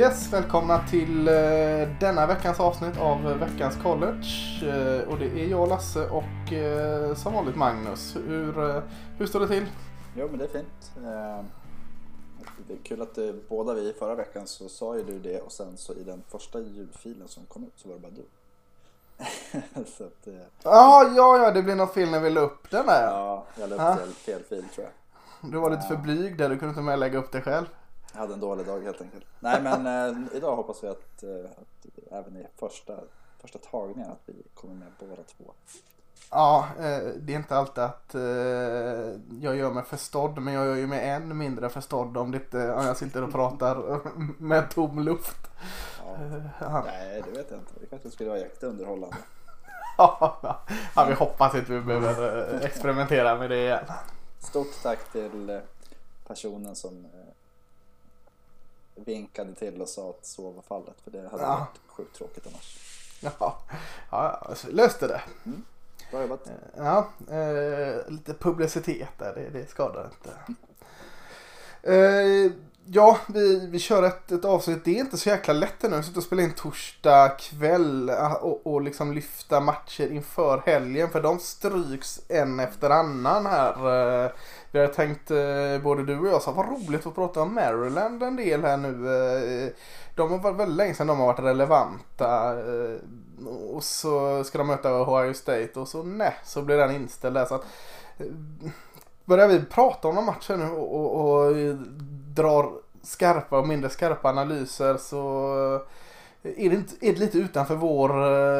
Yes, välkomna till eh, denna veckans avsnitt av veckans college. Eh, och det är jag, Lasse och eh, som vanligt Magnus. Hur, hur står det till? Jo men det är fint. Det är kul att båda vi förra veckan så sa ju du det och sen så i den första ljudfilen som kom ut så var det bara du. så att, Ah, ja, ja, det blir något fel när vi la upp den där. ja, jag la upp fel, fel fil tror jag. Du var lite för blyg där, du kunde inte med lägga upp det själv. Jag hade en dålig dag helt enkelt. Nej men eh, idag hoppas vi att, eh, att även i första, första tagningen att vi kommer med båda två. Ja, eh, det är inte alltid att eh, jag gör mig förstådd, men jag gör ju mig än mindre förstådd om, det inte, om jag sitter och pratar med tom luft. Ja. Eh, ja. Nej det vet jag inte. Det kanske skulle vara jätteunderhållande. ja, vi hoppas inte vi behöver eh, experimentera med det igen. Stort tack till personen som vinkade till och sa att så var fallet. För det hade Ja. varit sjukt tråkigt annars. Ja, ja så vi löste det. Bra jobbat. Ja, eh, lite publicitet där, det, det skadar inte. Eh, ja, vi, vi kör ett, ett avsnitt. Det är inte så jäkla lätt ännu. Vi och spela in torsdag kväll eh, och, och liksom lyfta matcher inför helgen. För de stryks en efter annan här. Eh, vi har tänkt, eh, både du och jag, så vad roligt att prata om Maryland en del här nu. De har varit väldigt länge sedan de har varit relevanta. Och så ska de möta Ohio State och så nej, så blir den inställd där. Så att, börjar vi prata om de matcher nu och, och, och drar skarpa och mindre skarpa analyser så är det, inte, är det lite utanför vår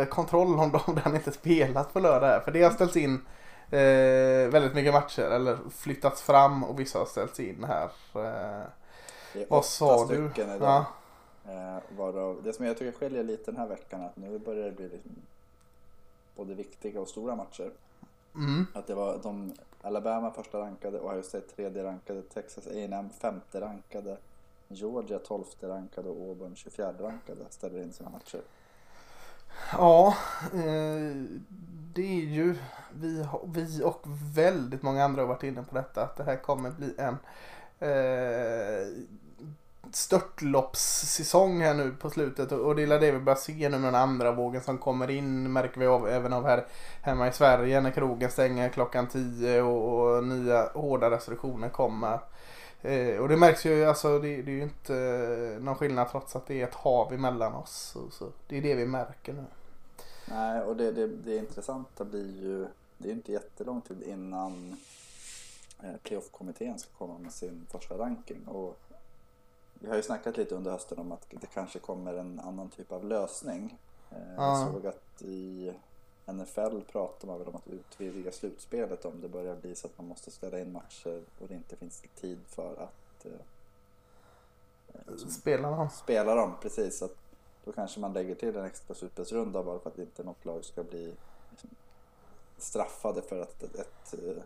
eh, kontroll om, de, om den inte spelat på lördag. här. För det har ställts in eh, väldigt mycket matcher eller flyttats fram och vissa har ställts in här. Eh, vad sa du? Ja. Eh, det som jag tycker skiljer lite den här veckan är att nu börjar det bli liksom både viktiga och stora matcher. Mm. Att det var de Alabama första rankade, Ohio State tredje rankade, Texas A&M femte rankade, Georgia tolfte rankade och Auburn 24 rankade. Ställer in sina matcher. Ja, eh, det är ju vi, vi och väldigt många andra har varit inne på detta att det här kommer bli en eh, störtloppssäsong här nu på slutet och det är det vi börjar se nu med den andra vågen som kommer in märker vi av även av här hemma i Sverige när krogen stänger klockan 10 och, och nya hårda restriktioner kommer. Eh, och det märks ju, alltså det, det är ju inte eh, någon skillnad trots att det är ett hav emellan oss. Så, så det är det vi märker nu. Nej, och det, det, det intressanta blir ju, det är ju inte jättelång tid innan eh, playoff-kommittén ska komma med sin första ranking. Och vi har ju snackat lite under hösten om att det kanske kommer en annan typ av lösning. Eh, Ja. Jag såg att i NFL pratar man väl om att utvidga slutspelet om det börjar bli så att man måste ställa in matcher och det inte finns tid för att eh, eh, Spelarna. spela dem. Precis, att då kanske man lägger till en extra slutspelsrunda bara för att inte något lag ska bli liksom, straffade för att ett, ett eh,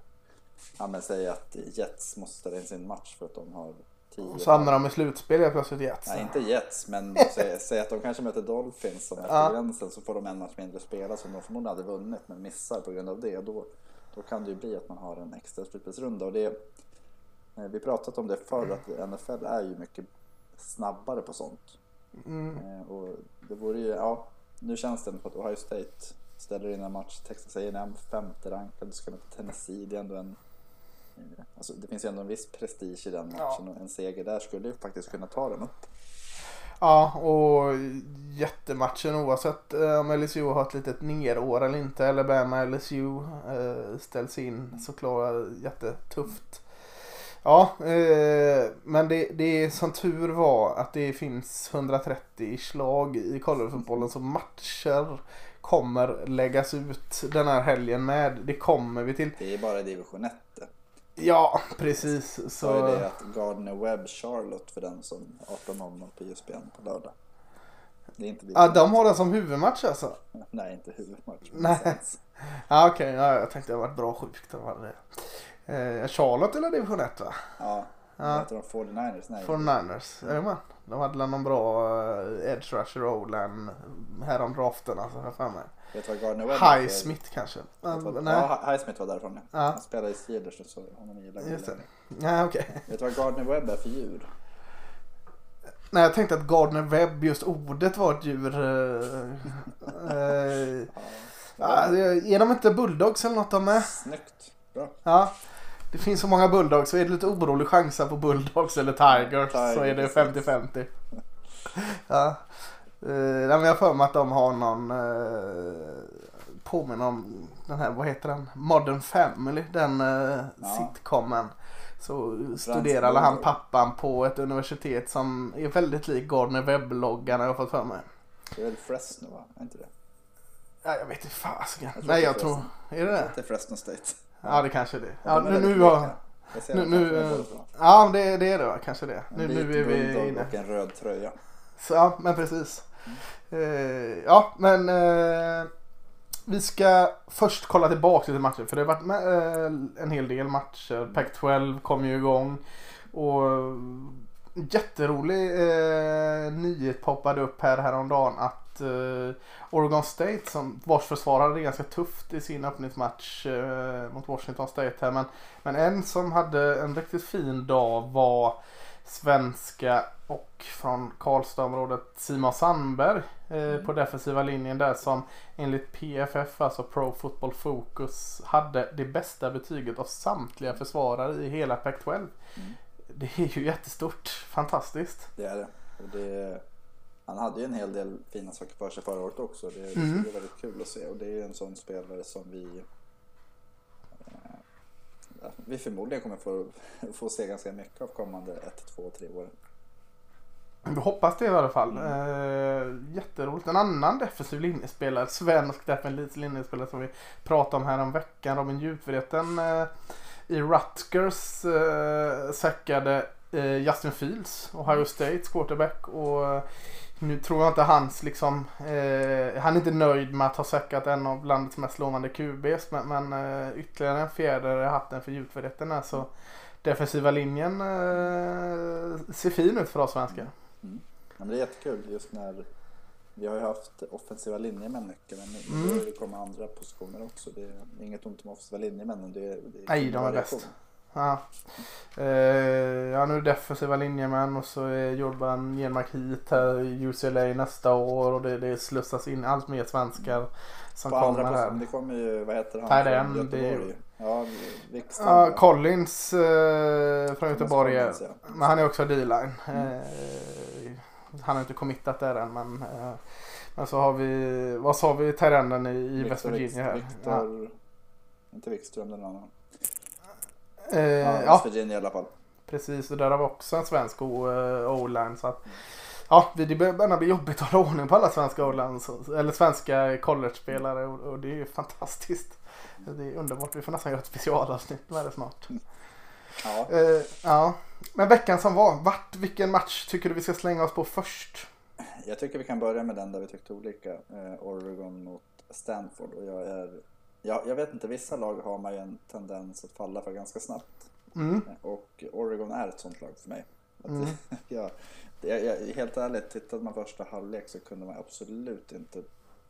ja, men säg att Jets måste ställa in sin match för att de har tio Så hamnar de i slutspel helt plötsligt Jets. Nej, inte Jets, men säg, säg att de kanske möter Dolphins som är Ja. på gränsen så får de en match mindre spela som de förmodligen hade vunnit men missar på grund av det. Då, då kan det ju bli att man har en extra slutspelsrunda och det eh, vi pratat om det förr att NFL är ju mycket snabbare på sånt. Mm. Eh, Och det vore ju, ja, nu känns det på att Ohio State ställer in en match, Texas A&M femte rankad, ska möta Tennessee, det är ändå en Alltså det finns ju ändå en viss prestige i den matchen och en seger där skulle ju faktiskt kunna ta dem upp. Ja, och jättematchen oavsett eh, om LSU har ett litet nerår eller inte. Alabama LSU eh, ställs in såklart jättetufft. Ja, eh, men det, det är som tur var att det finns 130 slag i collegefotbollen så matcher kommer läggas ut den här helgen med. Det kommer vi till. Det är bara division 1 det. Ja, precis. Så är det att Gardner Webb Charlotte för den som 18.00 på ISBN på lördag. Det är inte ja, de har den som huvudmatch alltså. Nej, inte huvudmatch. Nej. Ja okej, ja, jag tänkte det var bra sjukt om det. Eh, Charlotte eller division 1 va? Ja, Ja. heter de? 49ers? Nej. 49ers, jajamän. De hade väl någon bra uh, edge rusher O-line här om draften alltså, för mig. Vet du vad Gardner Webb Highsmith kanske? vad- nej, Ja, Highsmith var därifrån. Ja. Han spelade i Steelers så honom gillar vi just det. okej. Vet du vad Gardner Webb är för djur? Nej, jag tänkte att Gardner Webb, just ordet var ett djur. eh, eh, ja, är de inte bulldogs eller något de är? Snyggt. Bra. Ja. Det finns så många bulldogs så är det lite orolig chansa på bulldogs eller tigers så är det Tigers, 50-50. Ja. Eh, jag har för mig att de har någon eh, påminner om den här, vad heter den? Modern Family, den eh, Ja. sitcomen. Så studerade han pappan på ett universitet som är väldigt lik Gardner Webb-loggan har jag fått för mig. Det är väl Fresno va? Är inte det? Ja, jag vet inte fasiken. Nej jag tror, är det det? Det är Fresno State. Ja det kanske är det. Ja, De är nu, nu, har, nu, nu, ja det, det är det va, kanske det. Nu, En nu vit är vi inne. och en röd tröja. Så, ja, men precis. Eh, ja, men eh, vi ska först kolla tillbaka till matchen. För det har varit med, en hel del matcher. Pac-12 kom ju igång. Och eh, jätterolig eh, nyhet poppade upp här häromdagen att eh, Oregon State som vars försvarare hade ganska tufft i sin öppningsmatch eh, mot Washington State här. Men, men en som hade en riktigt fin dag var svenska och från Karlstadområdet Simon Sandberg eh, på defensiva linjen där som enligt PFF, alltså Pro Football Focus, hade det bästa betyget av samtliga försvarare i hela Pac-12. Mm. Det är ju jättestort, fantastiskt. Det är det. Det han hade ju en hel del fina saker för sig förra året också. Det, Mm. det är väldigt kul att se. Och det är ju en sån spelare som vi vi förmodligen kommer få, få se ganska mycket av kommande 1, 2, 3 år. Vi hoppas det i alla fall. Eh, jätteroligt. En annan defensiv linjespelare, svensk defensiv linjespelare som vi pratade om här om veckan, Robin Djupvreten eh, i Rutgers eh, säckade eh, Justin Fields, Ohio States quarterback. Och nu tror jag inte hans liksom, eh, han är inte nöjd med att ha säckat en av landets mest lovande QBs men, men eh, ytterligare en fjäder i hatten för Djupvreten är så defensiva linjen eh, ser fin ut för oss svenskar. Ja, men det är jättekul just när vi har ju haft offensiva linjemän mycket men nu Mm. komma andra positioner också. Det är inget ont om offensiva linjemän men det det är Nej, de är bäst. Ja. Eh, ja, nu är defensiva linjemän och så är Jordan Genmark hit här i UCLA nästa år och det, det slussas in allt mer svenskar som På andra kommer här. positioner, det kommer ju, vad heter han? Tight från end, det Göteborg? Ja, Wikström. Ja? Collins eh, från Göteborg. Collins, ja. Men han är också D-line. Mm. Eh, han har inte committat där än men, eh, men så har vi, vad sa vi, Tyrenden i, i West Virginia här. Victor, Inte Wikström, den andra. Eh, Ja, West Virginia i alla fall. Precis, och där har vi också en svensk eh, O-line. Så att, ja, det börjar bli jobbigt att hålla ordning på alla svenska O-lines, eller svenska college-spelare och, och det är ju fantastiskt. Det är underbart, vi får nästan göra ett specialavsnitt med det snart. Ja, Eh, ja, men veckan som var, vart, vilken match tycker du vi ska slänga oss på först? jag tycker vi kan börja med den där vi tyckte olika. Eh, Oregon mot Stanford. Och jag, är, jag, jag vet inte, vissa lag har man ju en tendens att falla för ganska snabbt. Mm. Och Oregon är ett sånt lag för mig. Mm. jag, jag, jag, helt ärligt, tittade man första halvlek så kunde man absolut inte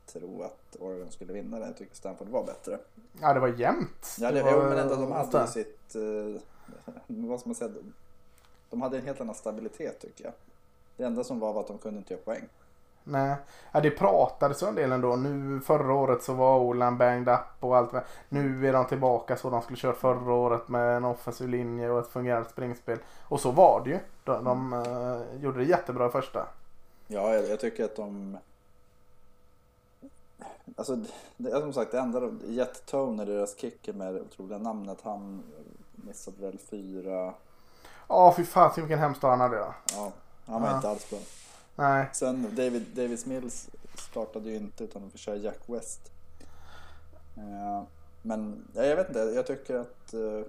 tro att Oregon skulle vinna den. Jag tycker Stanford var bättre. Ja, det var jämnt. Ja, det, var, jo, men ändå, de hade ju sitt... Eh, vad ska man säga? De hade en helt annan stabilitet tycker jag. Det enda som var var att de kunde inte göra poäng. Nej, ja, det pratades en del ändå. Nu förra året så var Olan banged up och allt. Nu är de tillbaka så de skulle kört förra året med en offensiv linje och ett fungerande springspel. Och så var det ju. De, de eh, gjorde det jättebra första. Ja, jag, jag tycker att de... Alltså, det är som sagt det enda de... Jet Toner, deras kicker med det otroliga namnet, han missade väl fyra... Ja, fy fan vilken hemskt dag han hade. Ja. Ja, han var Ja. inte alls bra. Nej, Sen David, Davis Mills startade ju inte utan de fick köra Jack West. Eh, men ja, jag vet inte, jag tycker att eh,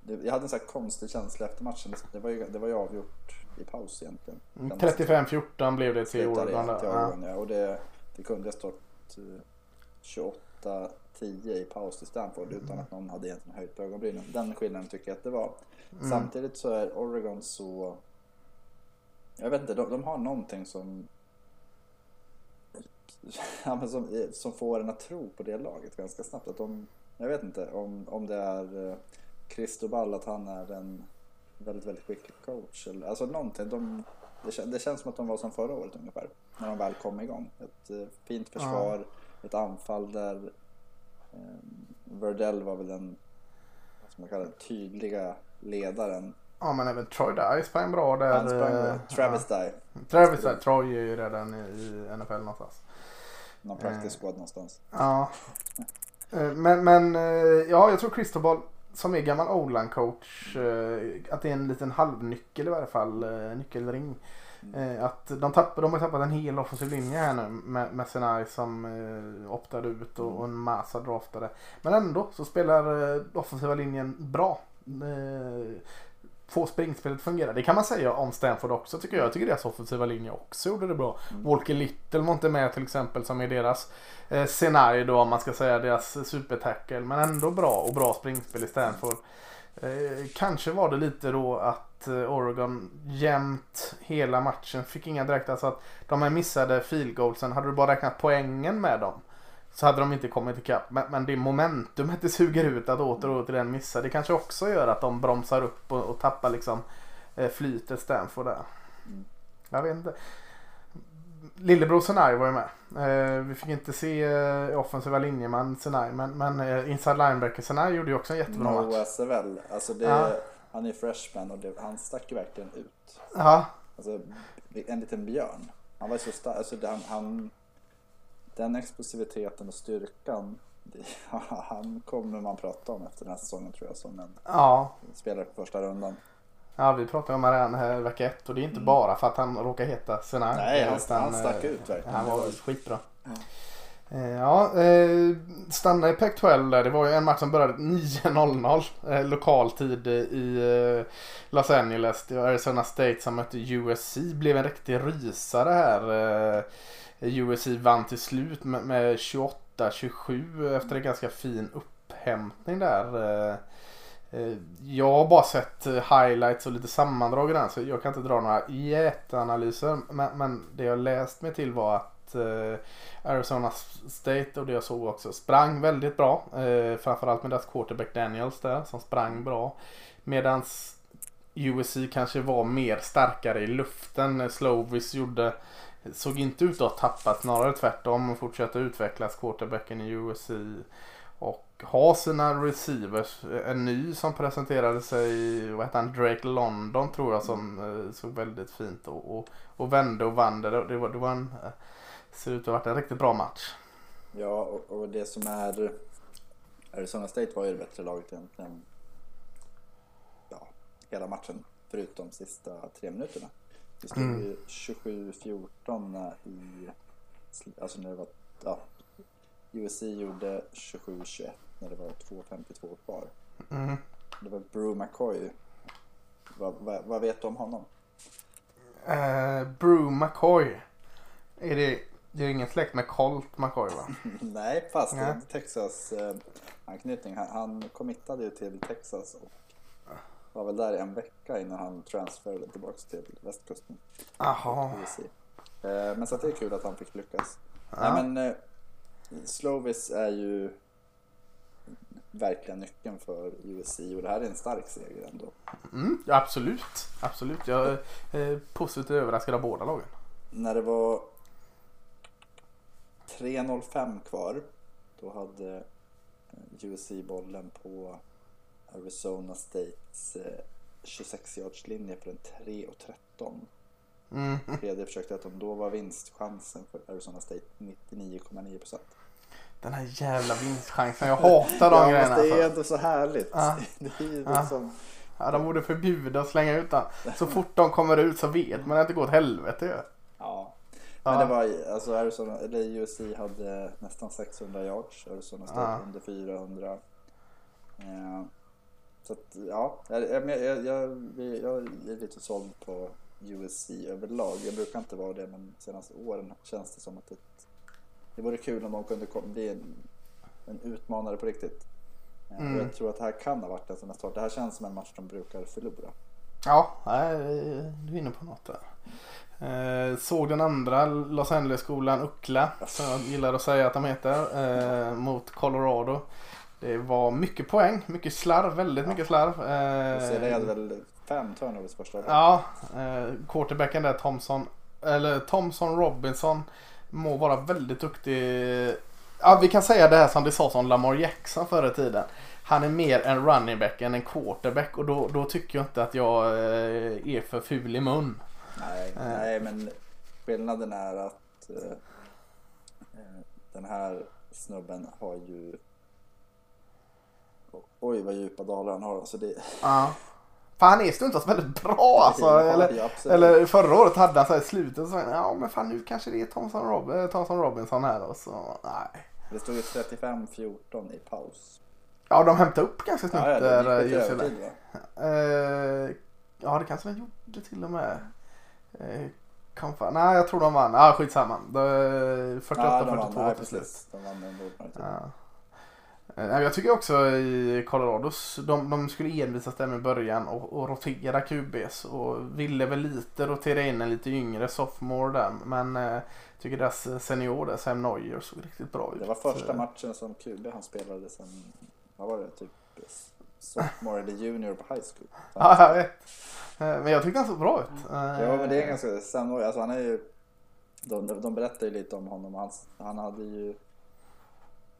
det, jag hade en sån här konstig känsla efter matchen. Det var ju, det var ju avgjort i paus egentligen. Mm, 35-14 blev det till Oregon. Ja. Och det, det kunde ha stått eh, 28-10 i paus till Stanford utan att någon hade egentligen höjt ögonbrynen. Den skillnaden tycker jag att det var. Mm. Samtidigt så är Oregon så... Jag vet inte, de, de har någonting som... Ja, men som, som får en att tro på det laget ganska snabbt. Att de, jag vet inte om, om det är eh, Cristobal, att han är en väldigt, väldigt skicklig coach. Eller, alltså någonting. De, det, det känns som att de var som förra året ungefär. När de väl kom igång. Ett eh, fint försvar, ett anfall där eh, Verdell var väl den vad man kalla det, tydliga ledaren. Ja men även Troy Dye sprang bra där. Han sprang, eh, Travis Dye, ja. Travis Dye. Troy är ju redan i, NFL någonstans. någon practice squad någonstans. Ja. Eh, Men, men eh, ja, jag tror Cristobal som är gammal o coach att det är en liten halvnyckel i varje fall. Nyckelring. Eh, Att de, tapp, de har tappat en hel offensiv linje här nu med, med Senai som eh, optade ut och, och en massa draftade. Men ändå så spelar eh, offensiva linjen bra. Eh, Få springspelet fungera. Det kan man säga om Stanford också tycker jag. Jag tycker deras offensiva linje också gjorde det bra. Walker Little var inte med till exempel som är deras eh, Senai då om man ska säga deras supertackle. Men ändå bra och bra springspel i Stanford. Eh, kanske var det lite då att eh, Oregon jämt hela matchen fick inga direkt, alltså att de här missade field goalsen, hade du bara räknat poängen med dem så hade de inte kommit ikapp. Men, men det momentumet det suger ut att åter och återigen missa, det kanske också gör att de bromsar upp och, och tappar liksom eh, flytet Stanford där. Mm. Jag vet inte. Lillebror Senai var ju med. Eh, vi fick inte se eh, offensiva linjeman Senai men, men eh, inside linebacker Senai gjorde ju också en jättebra match. Noah Sevell, alltså det, Ja. han är freshman och det, han stack ju verkligen ut. Ja, Alltså en liten björn. Han var så stark, alltså han, han, den explosiviteten och styrkan, han kommer man prata om efter den här säsongen tror jag som en ja, spelare på första rundan. Ja, vi pratade om Marianne här vecka ett och det är inte bara för att han råkar heta Senai. Mm. Nej, han- utan, han stack eh, ut verkligen. Han var skitbra. Ja. Eh, Ja, eh, stanna i Pac-12 där. Det var ju en match som började 9.00 eh, lokal tid i Los Angeles. Det var Arizona State som mötte USC. Blev en riktig rysare här. USC vann till slut med, med 28-27 efter en ganska fin upphämtning där. Eh, eh, jag har bara sett eh, highlights och lite sammandrag i den så jag kan inte dra några jätteanalyser. Men, men det jag läst mig till var att Arizona State och det jag såg också sprang väldigt bra. Framförallt med deras quarterback Daniels där som sprang bra. Medans USC kanske var mer starkare i luften. Slovis gjorde såg inte ut att ha tappat, snarare tvärtom och fortsätta utvecklas quarterbacken i USC. Och ha sina receivers. En ny som presenterade sig, vad heter han, Drake London tror jag som eh, såg väldigt fint och, och, och vände och vann det. Det var, det var en, eh, ser ut att ha varit en riktigt bra match. Ja, och, och det som är Arizona State var ju det bättre laget egentligen. Ja, hela matchen förutom sista tre minuterna. Det stod Mm. ju 27-14 i, alltså när det var, ja, USC gjorde 27-21 när det var 2.52 kvar. Mm. Det var Brew McCoy. Vad, vad, vad vet du om honom? Eh, Brew McCoy. Är det, det är ingen släkt med Colt McCoy va? Nej, fast det Nej. är Texas eh, anknytning. Han, han committade ju till Texas och var väl där i en vecka innan han transferade tillbaks till västkusten. USC. Eh, men så det är kul att han fick lyckas. Ja. Nej, men eh, Slovis är ju verkligen nyckeln för USC och det här är en stark seger ändå. Mm, ja, absolut. Absolut. Jag är eh, positivt överraskad av båda lagen. När det var 3.05 kvar då hade USC bollen på Arizona States eh, 26-yardslinje på en 3.13. Mm. Tredje försökte att då var vinstchansen för Arizona State 99,9 procent. Den här jävla vinstchansen. Jag hatar de Ja, grejerna. det är Alltså. ändå så härligt. Ja. Det är liksom, Ja, de borde förbjuda och slänga ut den. Så fort de kommer ut så vet man att det går åt helvete ju. ja. Ja. Men det var alltså Arizona, eller USC hade nästan 600 yards, Arizona State under 400. Eh, så att ja, jag, jag, jag, jag, är lite såld på USC överlag. Jag brukar inte vara det men de senaste åren känns det som att det, det vore kul om de kunde bli en, en utmanare på riktigt. Eh, Mm. Jag tror att det här kan ha varit en sån här start. Det här känns som en match de brukar förlora. Ja, du är inne på något där. Eh, såg den andra Los Angeles-skolan Uckla, som jag gillar att säga att de heter, eh, mot Colorado. Det var mycket poäng, mycket slarv, väldigt mycket slarv. Cedric hade väl fem turnovers första halvlek. Ja, eh, quarterbacken där Thompson, eller Thompson Robinson må vara väldigt duktig. Ja, vi kan säga det här som det sades om Lamar Jackson förr i tiden. Han är mer en running back än en quarterback och då, då tycker jag inte att jag eh, är för ful i mun. Nej, Eh. nej, men skillnaden är att eh, eh, den här snubben har ju Oj vad djupa dalar han har. Alltså det, Ja. För han är stundtals väldigt bra alltså. Ja, eller, ja, eller förra året hade han så här i slutet så ja men fan nu kanske det är Thompson, Rob eh, Robinson här och så nej. det stod ju 35-14 i paus. Ja de hämtade upp ganska snabbt Ja, ja, där. eh, UCLA. va? Eh, ja det kanske de gjorde till och med. Fan. Nej jag tror de vann. Ah, skitsamma. Det- 48-42 Ja, till slut. De vann. Ja. Eh, Jag tycker också i Colorados, de, de skulle envisas där med början och, och rotera QBs och ville väl lite rotera in en lite yngre sophomore där. Men eh, tycker deras senior där, Sam Neuer, såg riktigt bra ut. Det var första Eh, matchen som QB han spelade sen, vad var det, typ sophomore eller junior på high school. Ja, jag vet. Eh, Men jag tyckte han såg bra ut. Eh, Ja men det är ganska sannolikt. Alltså han är ju de, de berättar ju lite om honom. Han, han hade ju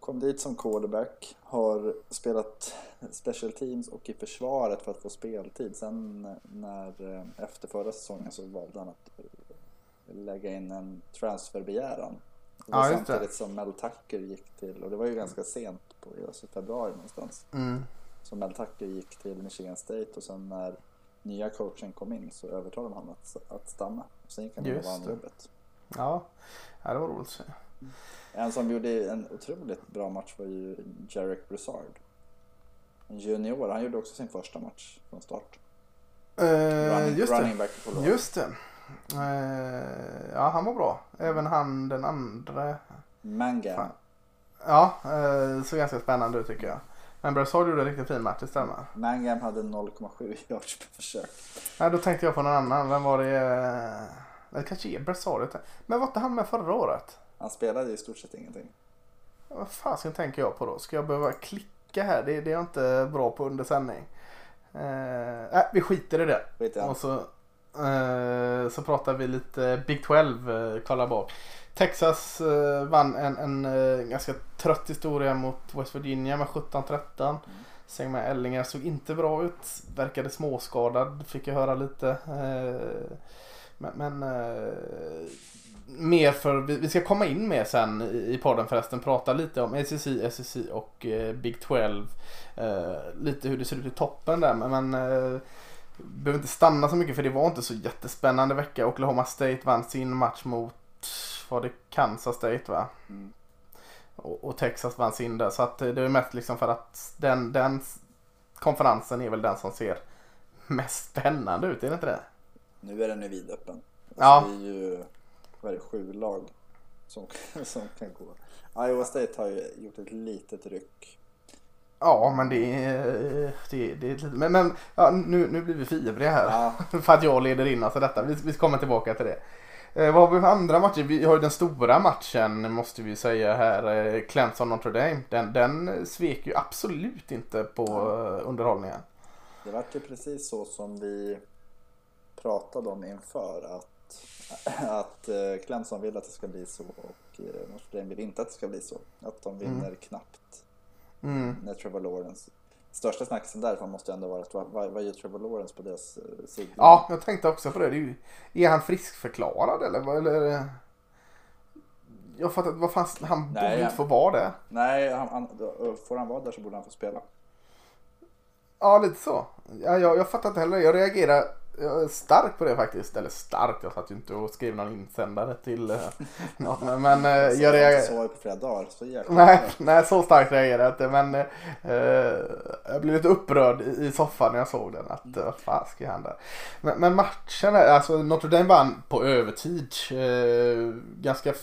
kom dit som quarterback, har spelat special teams och i försvaret för att få speltid. Sen när eh, efter förra säsongen så valde han att eh, lägga in en transferbegäran. Ja, just det. samtidigt som Mel Tucker gick till, och det var ju ganska sent på alltså februari någonstans. Mm. Så Mel Tucker gick till Michigan State och sen när nya coachen kom in så övertalade de honom att, att stanna. Sen gick han och vann jobbet. Ja. ja, det var roligt att se. En som gjorde en otroligt bra match var ju Jarek Broussard. En junior, han gjorde också sin första match från start. Eh, Running, just running det. Just det. Eh, ja, han var bra. Även han den andra. Mangam. Fan. Ja, eh, såg ganska spännande ut tycker jag. Men Brassard gjorde en riktigt fin match, det stämmer. Mangam hade 0,7 yards per försök. Nej, då tänkte jag på någon annan. Vem var det? eh, Det kanske är Brassard. Men var inte han med förra året? Han spelade i stort sett ingenting. Vad fasen tänker jag på då? Ska jag behöva klicka här? Det, det är jag inte bra på under sändning. Eh, äh, vi skiter i det. Skit i Och så, eh, så pratar vi lite Big 12, eh, kolla bak. Texas eh, vann en, en eh, ganska trött historia mot West Virginia med 17-13. Sen med Ellinger såg inte bra ut. Verkade småskadad fick jag höra lite. Eh, men men eh, mer för, vi, ska komma in mer sen i, podden förresten. Prata lite om ACC, SEC och eh, Big 12. Eh, lite hur det ser ut i toppen där. Men, eh, behöver inte stanna så mycket för det var inte så jättespännande vecka. Oklahoma State vann sin match mot, var det Kansas State va? Mm. Och, och Texas vann sin där. Så att eh, det är mest liksom för att den, den konferensen är väl den som ser mest spännande ut, är det inte det? Nu är den ju vidöppen. Alltså Ja. Det är ju vad är det, sju lag som, som kan gå. Iowa State har ju gjort ett litet ryck. Ja, men det är, det, det är lite, men, men ja, nu, nu blir vi fivriga här. Ja, För att jag leder in i detta. Vi, vi kommer tillbaka till det. Eh, vad har vi för andra matcher? Vi har ju den stora matchen måste vi säga här. Eh, Clemson Notre Dame. Den, den svek ju absolut inte på eh, underhållningen. det vart ju precis så som vi pratade om inför att, att eh, Clemson vill att det ska bli så och eh, Notre Dame vill inte att det ska bli så. Att de vinner knappt Mm. när Trevor Lawrence Största snacksen därifrån måste ju ändå vara att vad, vad, gör Trevor Lawrence på deras eh, sidlinje? Ja, jag tänkte också på det. det är, ju, är han friskförklarad eller? eller jag fattar vad fan, han Nej, borde inte få vara det. Nej, han, han, får han vara där så borde han få spela. Ja, lite så. Ja, jag, jag fattar inte heller. Jag reagerar jag är starkt på det faktiskt. Eller starkt, jag satt ju inte och skrev någon insändare till eh, något. Men, men Så jag inte reagerar... sovit på flera dagar. Så jäkla Nej, nej, så starkt reagerade jag inte. Men eh, jag blev lite upprörd i, i soffan när jag såg den. Att uh, fan ska han där. Men, men matchen, är- alltså Notre Dame vann på övertid. Eh, ganska,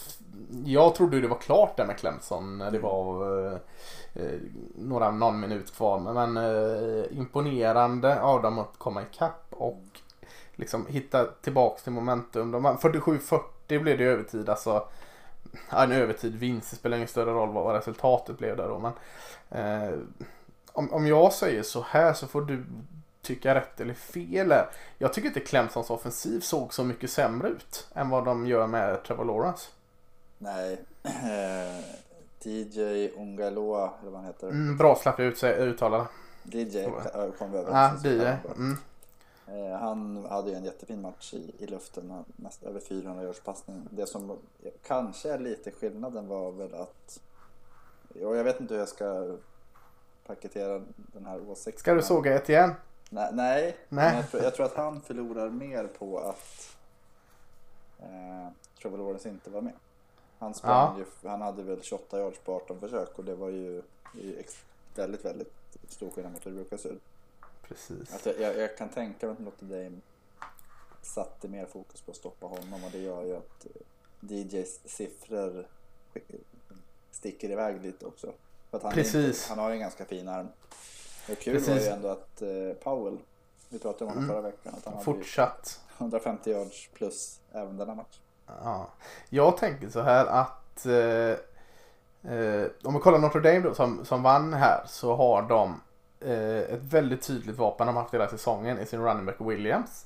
jag trodde det var klart där med Clemson det var eh, eh, några, någon minut kvar. Men eh, imponerande av dem att komma ikapp och liksom hitta tillbaks till momentum. De vann 47-40 blev det övertid. Alltså en övertid vinst. Det spelar ingen större roll vad resultatet blev där då. Men, eh, om, om jag säger så här så får du tycka rätt eller fel. Jag tycker inte Clemsons offensiv såg så mycket sämre ut än vad de gör med Trevor Lawrence. Nej, eh, DJ Ungaloa eller vad han heter. Mm, bra slapp jag ut, uttala det. DJ kom vi över. Ja, DJ. Mm. Eh, han hade ju en jättefin match i, i luften, mest över 400 yards passning. Det som kanske är lite skillnaden var väl att, och jag vet inte hur jag ska paketera den här åsikten. Ska du såga ett igen? Nej, nej, nej. Jag, tror, jag, tror, att han förlorar mer på att eh, Trevor Lawrence inte var med. Han, ja. ju, han hade väl 28 yards på 18 försök och det var ju, ju väldigt, väldigt stor skillnad mot hur det brukar se ut. Precis. Alltså, jag, jag kan tänka mig att Notre Dame satte mer fokus på att stoppa honom och det gör ju att eh, DJs siffror sticker iväg lite också. För att han, Precis. Inte, han har ju en ganska fin arm. Och kul Precis. var ju ändå att uh, Powell, vi pratade om honom mm. förra veckan, att han Fortsatt. hade 150 yards plus även denna match. Ja. Jag tänker så här att uh, uh, om vi kollar Notre Dame då som, som vann här så har de ett väldigt tydligt vapen de har haft hela säsongen i sin running back Williams.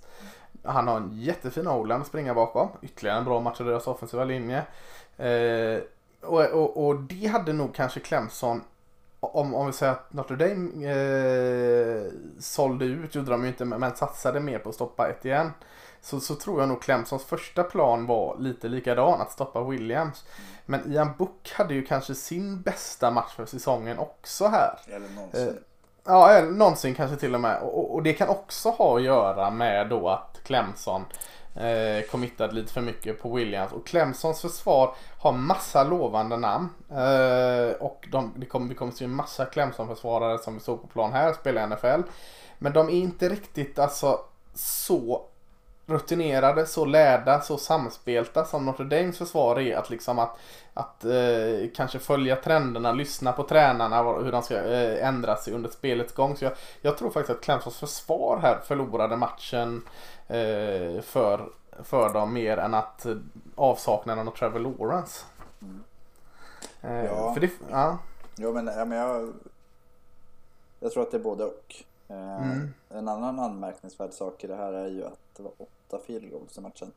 Han har en jättefin Oland att springa bakom. Ytterligare en bra match av deras offensiva linje. Eh, och, och, och, det hade nog kanske Clemson om, om vi säger att Notre Dame eh, sålde ut, gjorde de ju inte, men satsade mer på att stoppa ett igen. Så, så tror jag nog Clemsons första plan var lite likadan, att stoppa Williams. Men Ian Book hade ju kanske sin bästa match för säsongen också här. Eller någonsin. Eh, ja, någonsin kanske till och med. Och, och, det kan också ha att göra med då att Clemson eh, committade lite för mycket på Williams. Och Clemsons försvar har massa lovande namn. Eh, och de, det kommer, vi kommer se massa Clemson-försvarare som vi såg på plan här spela i NFL. Men de är inte riktigt alltså så rutinerade, så lärda, så samspelta som Notre Dames försvar är. Att liksom att, att eh, kanske följa trenderna, lyssna på tränarna, hur de ska eh, ändra sig under spelets gång. Så jag, jag tror faktiskt att Clemsons försvar här förlorade matchen eh, för, för dem mer än att avsaknaden av Trevor Lawrence. Mm. Eh, ja. För det, ja. Jo men, ja, men jag, jag tror att det är både och. Eh, mm. En annan anmärkningsvärd sak i det här är ju att det var åtta field goals i matchen.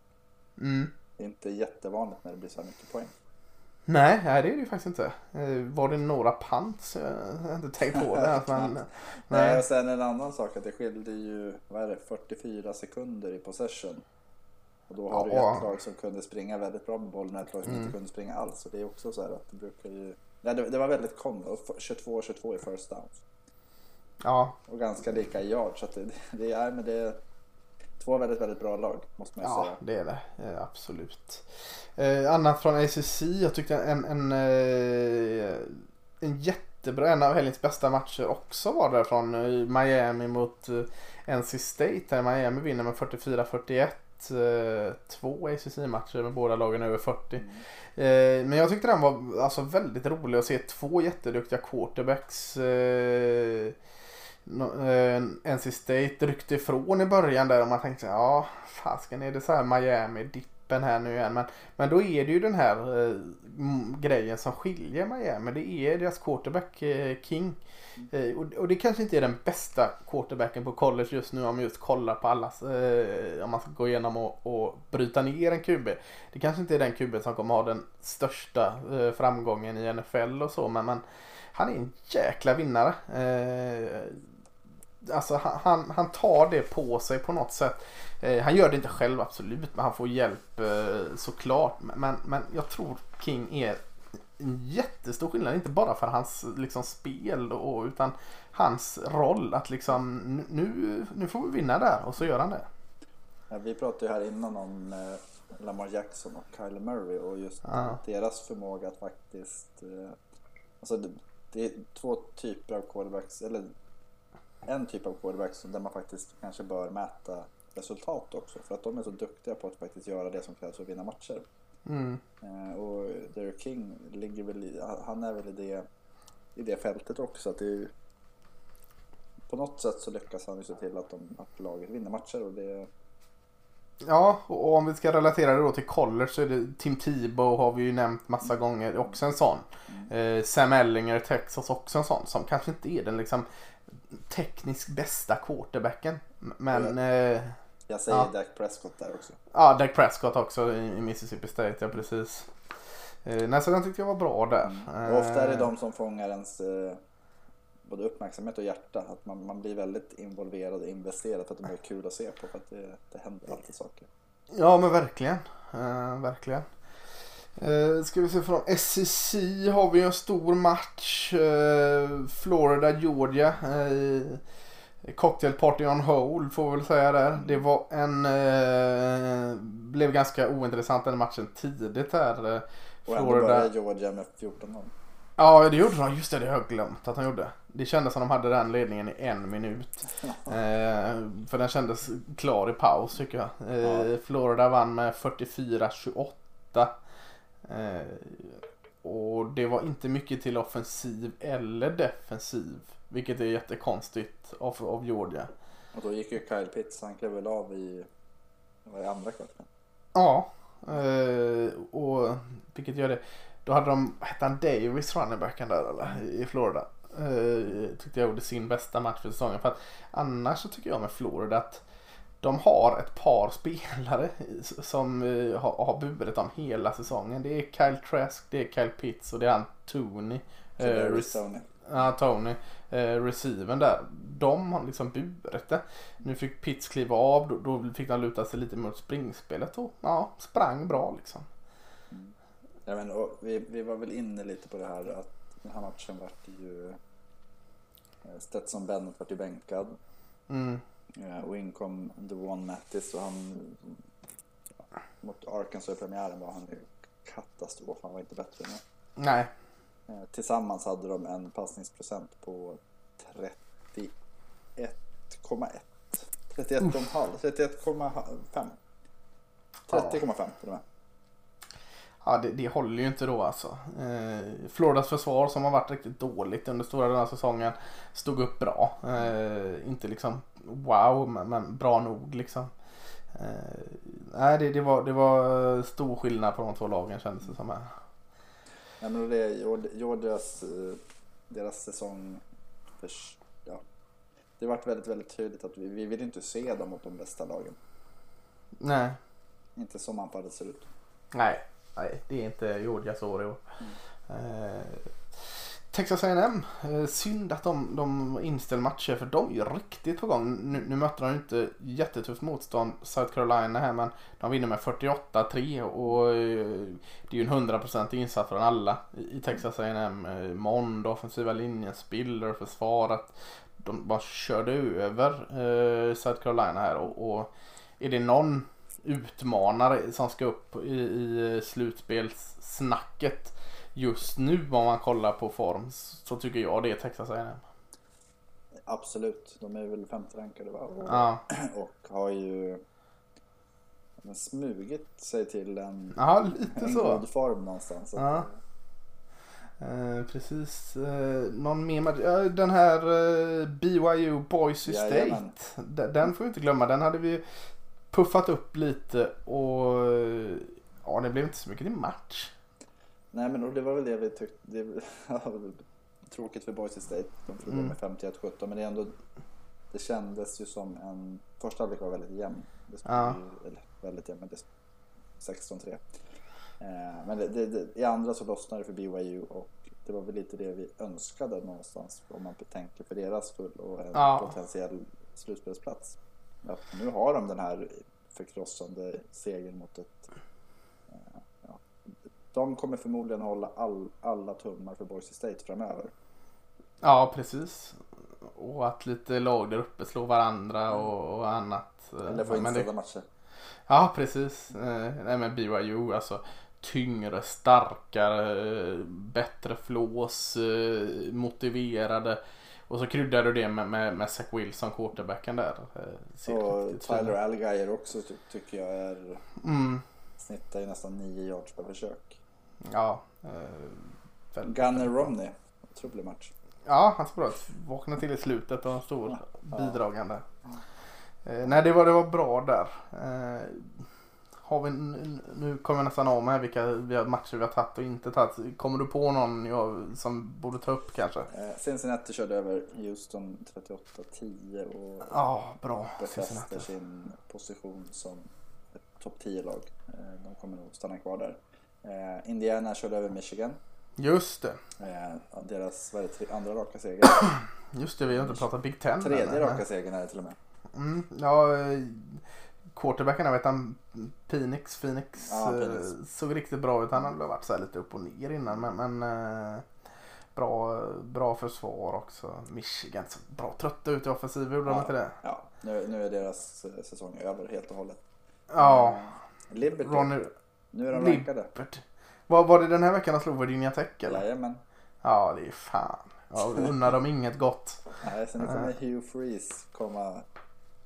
Mm. Det är inte jättevanligt när det blir så här mycket poäng. Nej, det är det ju faktiskt inte. Eh, var det några pants? Jag har inte tänkt på det. men, nej. nej, och sen en annan sak att det skilde ju, vad är det, 44 sekunder i possession. Och då har ja. du ett lag som kunde springa väldigt bra med bollen och ett lag som mm. inte kunde springa alls. Och det är också så här att det brukar ju... Nej, det, det var väldigt kom 22-22 i first down. Ja. Och ganska lika i yard. Så att det, det, är, men det, två väldigt, väldigt bra lag måste man ja, säga. Ja, det är det. Eh, absolut. Eh, annat från ACC. Jag tyckte en, en, eh, en jättebra, en av helgens bästa matcher också var det från eh, Miami mot eh, NC State. Där Miami vinner med 44-41. Eh, två ACC-matcher med båda lagen över 40. Mm. Men jag tyckte den var alltså väldigt rolig att se två jätteduktiga quarterbacks Eh, NC eh, State ryckte ifrån i början där och man tänkte ja fasken är det så här Miami-dippen här nu igen. Men, men då är det ju den här eh, grejen som skiljer Miami. Det är deras quarterback eh, King. Eh, och, och, det kanske inte är den bästa quarterbacken på college just nu om man just kollar på allas, eh, om man ska gå igenom och, och, bryta ner en QB. Det kanske inte är den QB som kommer ha den största eh, framgången i NFL och så men, men han är en jäkla vinnare. Eh, Alltså han, han tar det på sig på något sätt. Eh, han gör det inte själv absolut, men han får hjälp eh, såklart. Men, men jag tror King är en jättestor skillnad, inte bara för hans liksom, spel och, utan hans roll att liksom nu, nu får vi vinna där och så gör han det. Ja, vi pratade ju här innan om eh, Lamar Jackson och Kyle Murray och just ja. deras förmåga att faktiskt eh, Alltså det, det är två typer av quarterbacks, eller en typ av quarterbacks där man faktiskt kanske bör mäta resultat också. För att de är så duktiga på att faktiskt göra det som krävs för att vinna matcher. Mm. Eh, och Derek King ligger väl i, han är väl i det, i det fältet också. Att det är, på något sätt så lyckas han ju se till att, de, att laget vinner matcher och det, Ja, och om vi ska relatera det då till college så är det Tim Tebow har vi ju nämnt massa gånger, också en sån. Eh, Sam Ellinger, Texas, också en sån som kanske inte är den liksom tekniskt bästa quarterbacken. Men... Eh, Jag säger Ja. Dak Prescott där också. ja, Dak Prescott också i, Mississippi State, ja precis. Eh, nej, så den tyckte jag var bra där. Mm. Och ofta är det Eh, de som fångar ens eh, både uppmärksamhet och hjärta. Att man, man blir väldigt involverad och investerad för att de är kul att se på. För att det, det händer alltid saker. Ja men verkligen. Eh, verkligen. Eh, ska vi se från SEC har vi en stor match. Eh, Florida, Georgia. Eh, cocktail party on hold får vi väl säga där. Det var en... Eh, blev ganska ointressant den matchen tidigt här. Eh, Och ändå Florida. börjar Georgia med 14-0. Ja det gjorde de. Just det, det har jag glömt att de gjorde. Det kändes som de hade den ledningen i en minut. Eh, för den kändes klar i paus tycker jag. Eh. Florida vann med 44-28. Eh, och det var inte mycket till offensiv eller defensiv. Vilket är jättekonstigt av, av Georgia. Och då gick ju Kyle Pitts, han klev väl av i, var det andra kvarten? Ja. Eh, och vilket gör det. Då hade de, hette han, Davis runningbacken där eller? I Florida. Eh, tyckte jag gjorde sin bästa match för säsongen. För att annars så tycker jag med Florida att de har ett par spelare som eh, har, har burit dem hela säsongen. Det är Kyle Trask, det är Kyle Pitts och det är han Tony. Så Eh, Arizona. Ja, Tony. Eh, receiven där. De har liksom burit det. Nu fick Pitts kliva av. Då, då fick de luta sig lite mot springspelet. Och ja, sprang bra liksom. Ja, men, och vi, vi var väl inne lite på det här att den här matchen vart ju eh, Stetson Bennett vart ju bänkad. Mm. Eh, Och in kom Devon Mattis och han mot Arkansas i premiären var han ju katastrof. Han var inte bättre än Nej. Eh, Tillsammans hade de en passningsprocent på 31,1. 31,5. 31,5. 30,5 till och med. Ja, det, det håller ju inte då alltså. Eh, Floridas försvar som har varit riktigt dåligt under stora den här säsongen stod upp bra. Eh, inte liksom wow, men, men bra nog liksom. Eh, nej, det, det, var, det var stor skillnad på de två lagen kändes det som. Här. Ja, men det Georgias, eh, deras säsong. För, ja, det varit väldigt, väldigt tydligt att vi, vi vill inte se dem mot de bästa lagen. Nej, Inte som anfallet ser ut. nej, nej, det är inte Georgias år i år. Eh, Texas A&M eh, synd att de, de inställde matcher för de är ju riktigt på gång. Nu, nu möter de inte jättetufft motstånd, South Carolina här, men de vinner med 48-3 och eh, det är ju en 100% insats från alla i, i Texas A&M. Eh, Mond, offensiva linjen, Spiller, försvaret. De bara körde över eh, South Carolina här och, och är det någon utmanare som ska upp i, i eh, slutspelssnacket just nu om man kollar på form så tycker jag det är Texas A&M. Absolut, de är väl femte rankade va? Och, Ja, och har ju men smugit sig till en, lite en så. god form någonstans. Ja. Eh, precis. Eh, någon mer match? Ja, Den här eh, BYU Boise Jajamän. State. Den, den får vi inte glömma. Den hade vi puffat upp lite och eh, ja, det blev inte så mycket till match. Nej men och det var väl det vi tyckte. Det tråkigt för Boise State. De förlorade Mm. med 51-17 men det är ändå det kändes ju som en första halvlek var väldigt jämn. Det Ja. ju, eller väldigt jämn men det 16-3. Eh, men det, det, i andra så lossnade det för BYU och det var väl lite det vi önskade någonstans om man tänker för deras skull och en Ja. potentiell slutspelsplats. Att nu har de den här förkrossande segern mot ett de kommer förmodligen hålla all, alla tummar för Boise State framöver. Ja, precis. Och att lite lag där uppe slår varandra och, och annat. Eller få men det- inställda matcher. Ja, precis. Eh, nej men BYU alltså tyngre, starkare, bättre flås, eh, motiverade. Och så kryddar du det med, med, med Zach Wilson, quarterbacken där. Eh, Och Tyler ut. Allgeier också ty- tycker jag är Mm, snittar ju nästan 9 yards per försök. Ja. Eh, väldigt- Gunnar Romney, otrolig match. Ja, han ska bra. Vakna till i slutet och en stor Ja. bidragande. Eh, nej, det var, det var bra där. Eh, har vi, nu kommer jag nästan av med vilka matcher vi har tagit och inte tagit. Kommer du på någon jag, som borde ta upp kanske? Eh, Cincinnati körde över Houston 38-10 och Ja, bra. befäster sin position som ett topp 10-lag. Eh, De kommer nog stanna kvar där. Eh, Indiana körde över Michigan. Just det. Eh, Deras vad är det, tre, andra raka seger. Just det, vi har inte pratat Big Ten. Tredje än, raka segern är det till och med. Mm, ja, eh, quarterbacken vet han Phoenix. Phoenix Ja, eh, Phoenix. såg riktigt bra ut. Han hade varit så lite upp och ner innan men, men eh, bra, bra försvar också. Michigan såg bra trötta ut i offensiven, gjorde de Ja. inte det? Ja, nu, nu är deras eh, säsong över helt och hållet. Ja, Eh, Liberty, Ronny nu är de rankade. Lippert. Var, var det den här veckan han slog Virginia Tech eller? Jajamän. Ja, det är fan. Jag unnar dem inget gott. Nej, så nu kommer Hugh Freeze komma.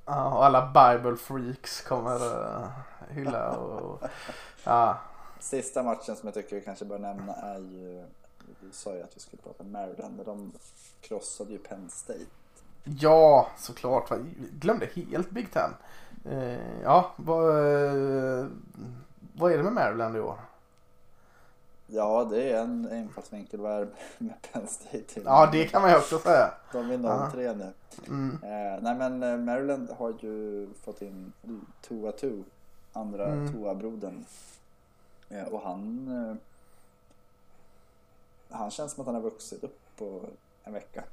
Ja, och alla Bible freaks kommer uh, hylla och... Ja, Sista matchen som jag tycker vi kanske bör nämna är ju, vi sa ju att vi skulle prata Maryland, men de krossade ju Penn State. Ja, såklart. Va? Glömde helt Big Ten. Eh, ja, vad, eh, vad är det med Maryland i år? Ja, det är en infallsvinkel värd med Penn State. Ja, det kan man ju också säga. De är 0-3 nu. Mm. Eh, nej men eh, Maryland har ju fått in Tua Tu, andra Mm. Tua-brodern. Eh, och han, eh, han känns som att han har vuxit upp på en vecka.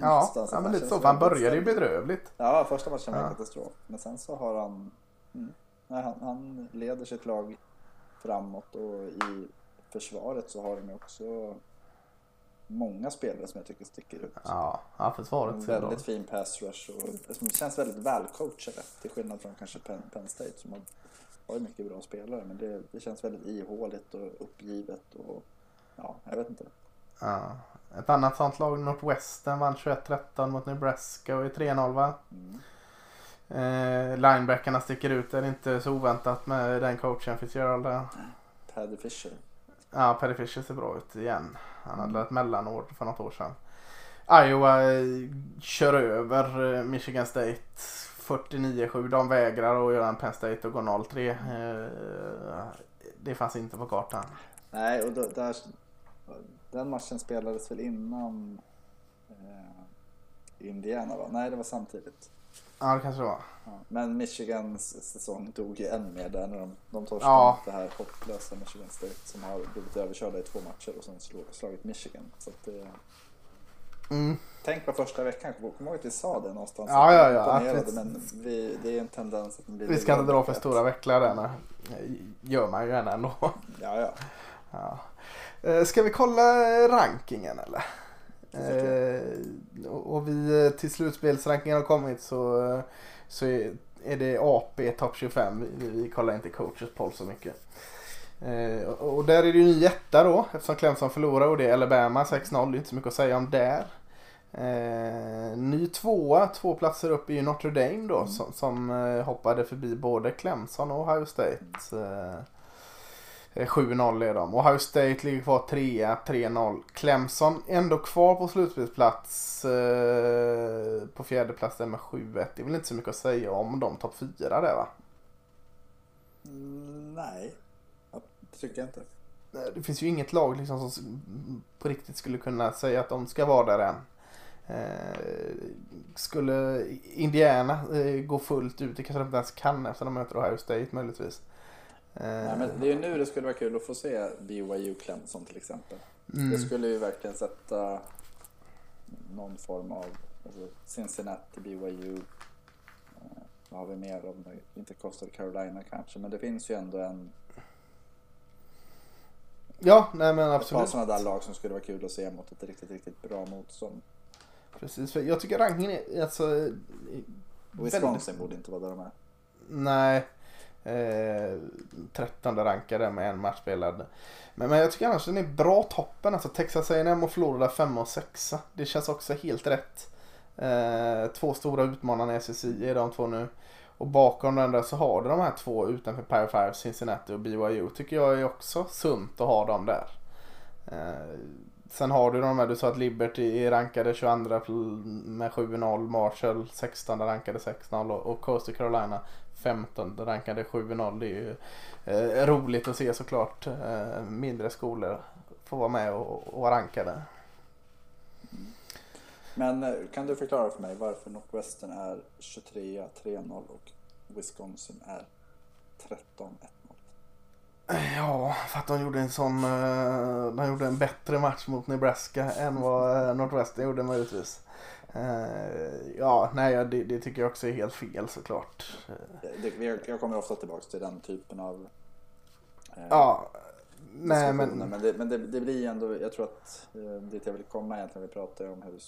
Ja, ja, men lite så. Han började ju bedrövligt. Ja, första matchen var Ja. katastrof. Men sen så har han, mm, nej, han, han leder sitt lag framåt och i försvaret så har de ju också många spelare som jag tycker sticker ut. Ja, ja försvaret En bra väldigt fin pass rush och som känns väldigt välcoachade till skillnad från kanske Penn, Penn State som har, har mycket bra spelare men det, det känns väldigt ihåligt och uppgivet och ja, jag vet inte. Ja. Ett annat sånt lag, Northwestern, vann 21-13 mot Nebraska och är 3-0 va? Mm. Eh, linebackarna sticker ut. Det är inte så oväntat med den coachen Fitzgerald där. Paddy Fisher. Ja, Paddy Fisher ser bra ut igen. Han hade Mm. ett mellanår för något år sedan. Iowa eh, kör över eh, Michigan State 49-7. De vägrar att göra en Penn State och gå 0-3. Eh, Det fanns inte på kartan. Nej, och då, där, den matchen spelades väl innan eh, Indiana va? Nej, det var samtidigt. Ja, det kanske det var. Ja. Men Michigans säsong dog ju än mer där när de, de torskade Ja. det här hopplösa Michigan State som har blivit överkörda i två matcher och sen slå, slagit Michigan. Så att det, Mm. tänk på första veckan, kommer ihåg att vi sa det någonstans? Ja, ja, ja, att vi- men vi, det är en tendens att bli Vi ska inte dra för stora vecklar där. gör man ju gärna ändå. Ja, ja. Ja. Eh, Ska vi kolla rankingen eller? Eh, och vi eh, till slutspelsrankingen har kommit så, eh, så är, det AP topp 25. Vi, vi kollar inte coaches poll så mycket. Eh, och där är det ju en jätta då eftersom Clemson förlorar och det är Alabama 6-0. Det är inte så mycket att säga om där. Eh, ny tvåa, två platser upp är ju Notre Dame då Mm. som, som eh, hoppade förbi både Clemson och Ohio State. Eh, Eh, Eh, 7-0 är de. Ohio State ligger kvar 3 3-0. Clemson ändå kvar på slutspelsplats. Eh, på fjärde plats där med 7-1. Det är väl inte så mycket att säga om de topp 4 där va? Mm, nej, det tycker jag inte. Eh, Det finns ju inget lag liksom som på riktigt skulle kunna säga att de ska vara där än. Eh, skulle Indiana eh, gå fullt ut, det kanske de inte ens kan efter de möter Ohio State möjligtvis. Eh, Nej, men det är ju nu det skulle vara kul att få se BYU Clemson till exempel. mm. Det skulle ju verkligen sätta någon form av alltså Cincinnati, BYU. Eh, vad har vi mer om det? Inte Coastal Carolina kanske, men det finns ju ändå en Ja, nej men ett par absolut. sådana där lag som skulle vara kul att se mot ett riktigt, riktigt bra motstånd. Precis, för jag tycker rankingen är alltså... Wisconsin borde inte vara där de är. Nej. Eh, 13 rankade med en match spelad. Men, men jag tycker annars den är bra toppen. Alltså Texas A&M och Florida 5 och 6. Det känns också helt rätt. Eh, två stora utmanare i SSI är de två nu. Och bakom den där så har du de här två utanför Power 5, Cincinnati och BYU. Tycker jag är också sunt att ha dem där. Eh, sen har du de här, du sa att Liberty är rankade 22 med 7-0, Marshall 16 rankade 6-0 och, och Coastal Carolina 15 rankade 7-0. Det är ju eh, roligt att se såklart eh, mindre skolor få vara med och, och vara rankade. Men eh, kan du förklara för mig varför Northwestern är 23 3-0 och Wisconsin är 13-1-0? Ja, för att de gjorde en sån, eh, de gjorde en bättre match mot Nebraska än vad eh, Northwestern gjorde möjligtvis. Ja, nej det, det tycker jag också är helt fel såklart. Det, jag kommer ofta tillbaka till den typen av Ja, nej men. Men, det, men det, det, blir ändå, jag tror att dit jag vill komma egentligen, vi pratar om hur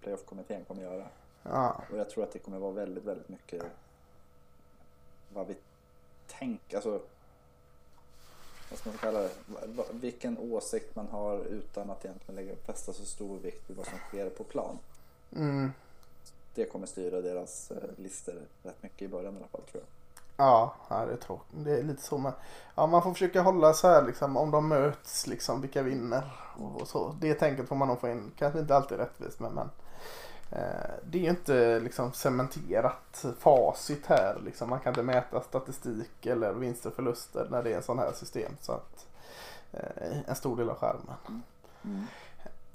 playoff-kommittén kommer göra. Ja. Och jag tror att det kommer vara väldigt, väldigt mycket vad vi tänker, alltså vad ska man kalla det, vilken åsikt man har utan att egentligen lägga, fästa så stor vikt vid vad som sker på plan. Mm. Det kommer styra deras eh, listor rätt mycket i början i alla fall tror jag. Ja, det är tråkigt. Det är lite så med, ja man får försöka hålla så här liksom om de möts liksom vilka vinner och, så. Det tänket får man nog få in. Kanske inte alltid rättvist men, men eh, det är ju inte liksom cementerat facit här liksom. Man kan inte mäta statistik eller vinster och förluster när det är en sån här system. Så att eh, en stor del av skärmen. Mm.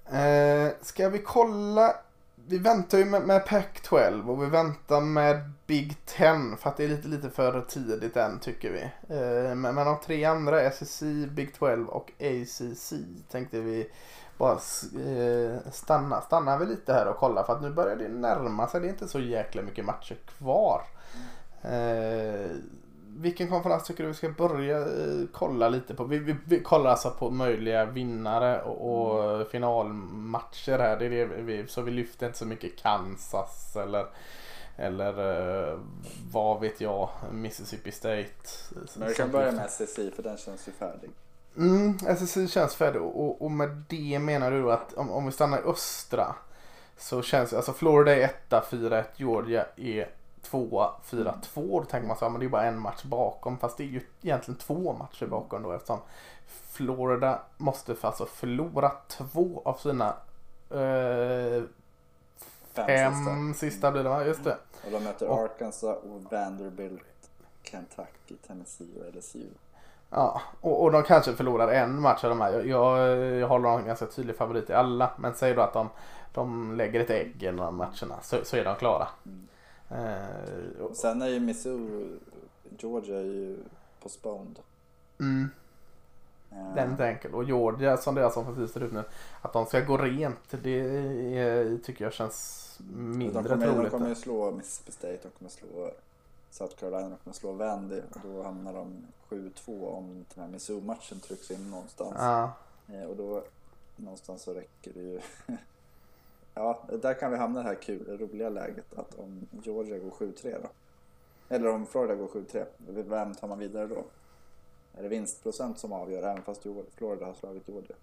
Eh, ska vi kolla vi väntar ju med, med Pac-12 och vi väntar med Big Ten för att det är lite, lite för tidigt än tycker vi. Eh, men, men de tre andra, SEC, Big 12 och ACC tänkte vi bara eh, stanna, stanna vi lite här och kolla för att nu börjar det närma sig. Det är inte så jäkla mycket matcher kvar. Eh, vilken konferens tycker du vi ska börja eh, kolla lite på? Vi, vi, vi kollar alltså på möjliga vinnare och, och mm. finalmatcher här. Det är det vi, så vi lyfter inte så mycket Kansas eller eller uh, vad vet jag, Mississippi State. Men vi kan börja med SSI för den känns ju färdig. Mm, SSI känns färdig och, och med det menar du att om, om vi stannar i östra så känns alltså Florida är etta, 4-1, Georgia är tvåa, fyra, två. Då tänker man så här, men det är bara en match bakom. Fast det är ju egentligen två matcher bakom då eftersom Florida måste alltså förlora två av sina eh, fem sista. sista blir det va? Just det. Och de möter och, Arkansas och Vanderbilt, Kentucky, Tennessee och LSU. Ja, och, och de kanske förlorar en match av de här. Jag, jag, jag håller dem ganska tydlig favorit i alla. Men säg då att de, de lägger ett ägg i de matcherna så, så är de klara. Mm. Eh, sen är ju Missouri, Georgia är ju postponed. Mm. Eh. Den är inte enkel. Och Georgia som deras offensiv ser ut nu. Att de ska gå rent det är, tycker jag känns mindre de kommer, troligt. De kommer ju slå Mississippi State, de kommer slå South Carolina, de kommer slå Vandy och då hamnar de 7-2 om den här Missouri-matchen trycks in någonstans. Ja. Eh, och då någonstans så räcker det ju Ja, där kan vi hamna i det här kul, roliga läget att om Georgia går 7-3 då. Eller om Florida går 7-3, vem tar man vidare då? Är det vinstprocent som avgör även fast Florida har slagit Georgia?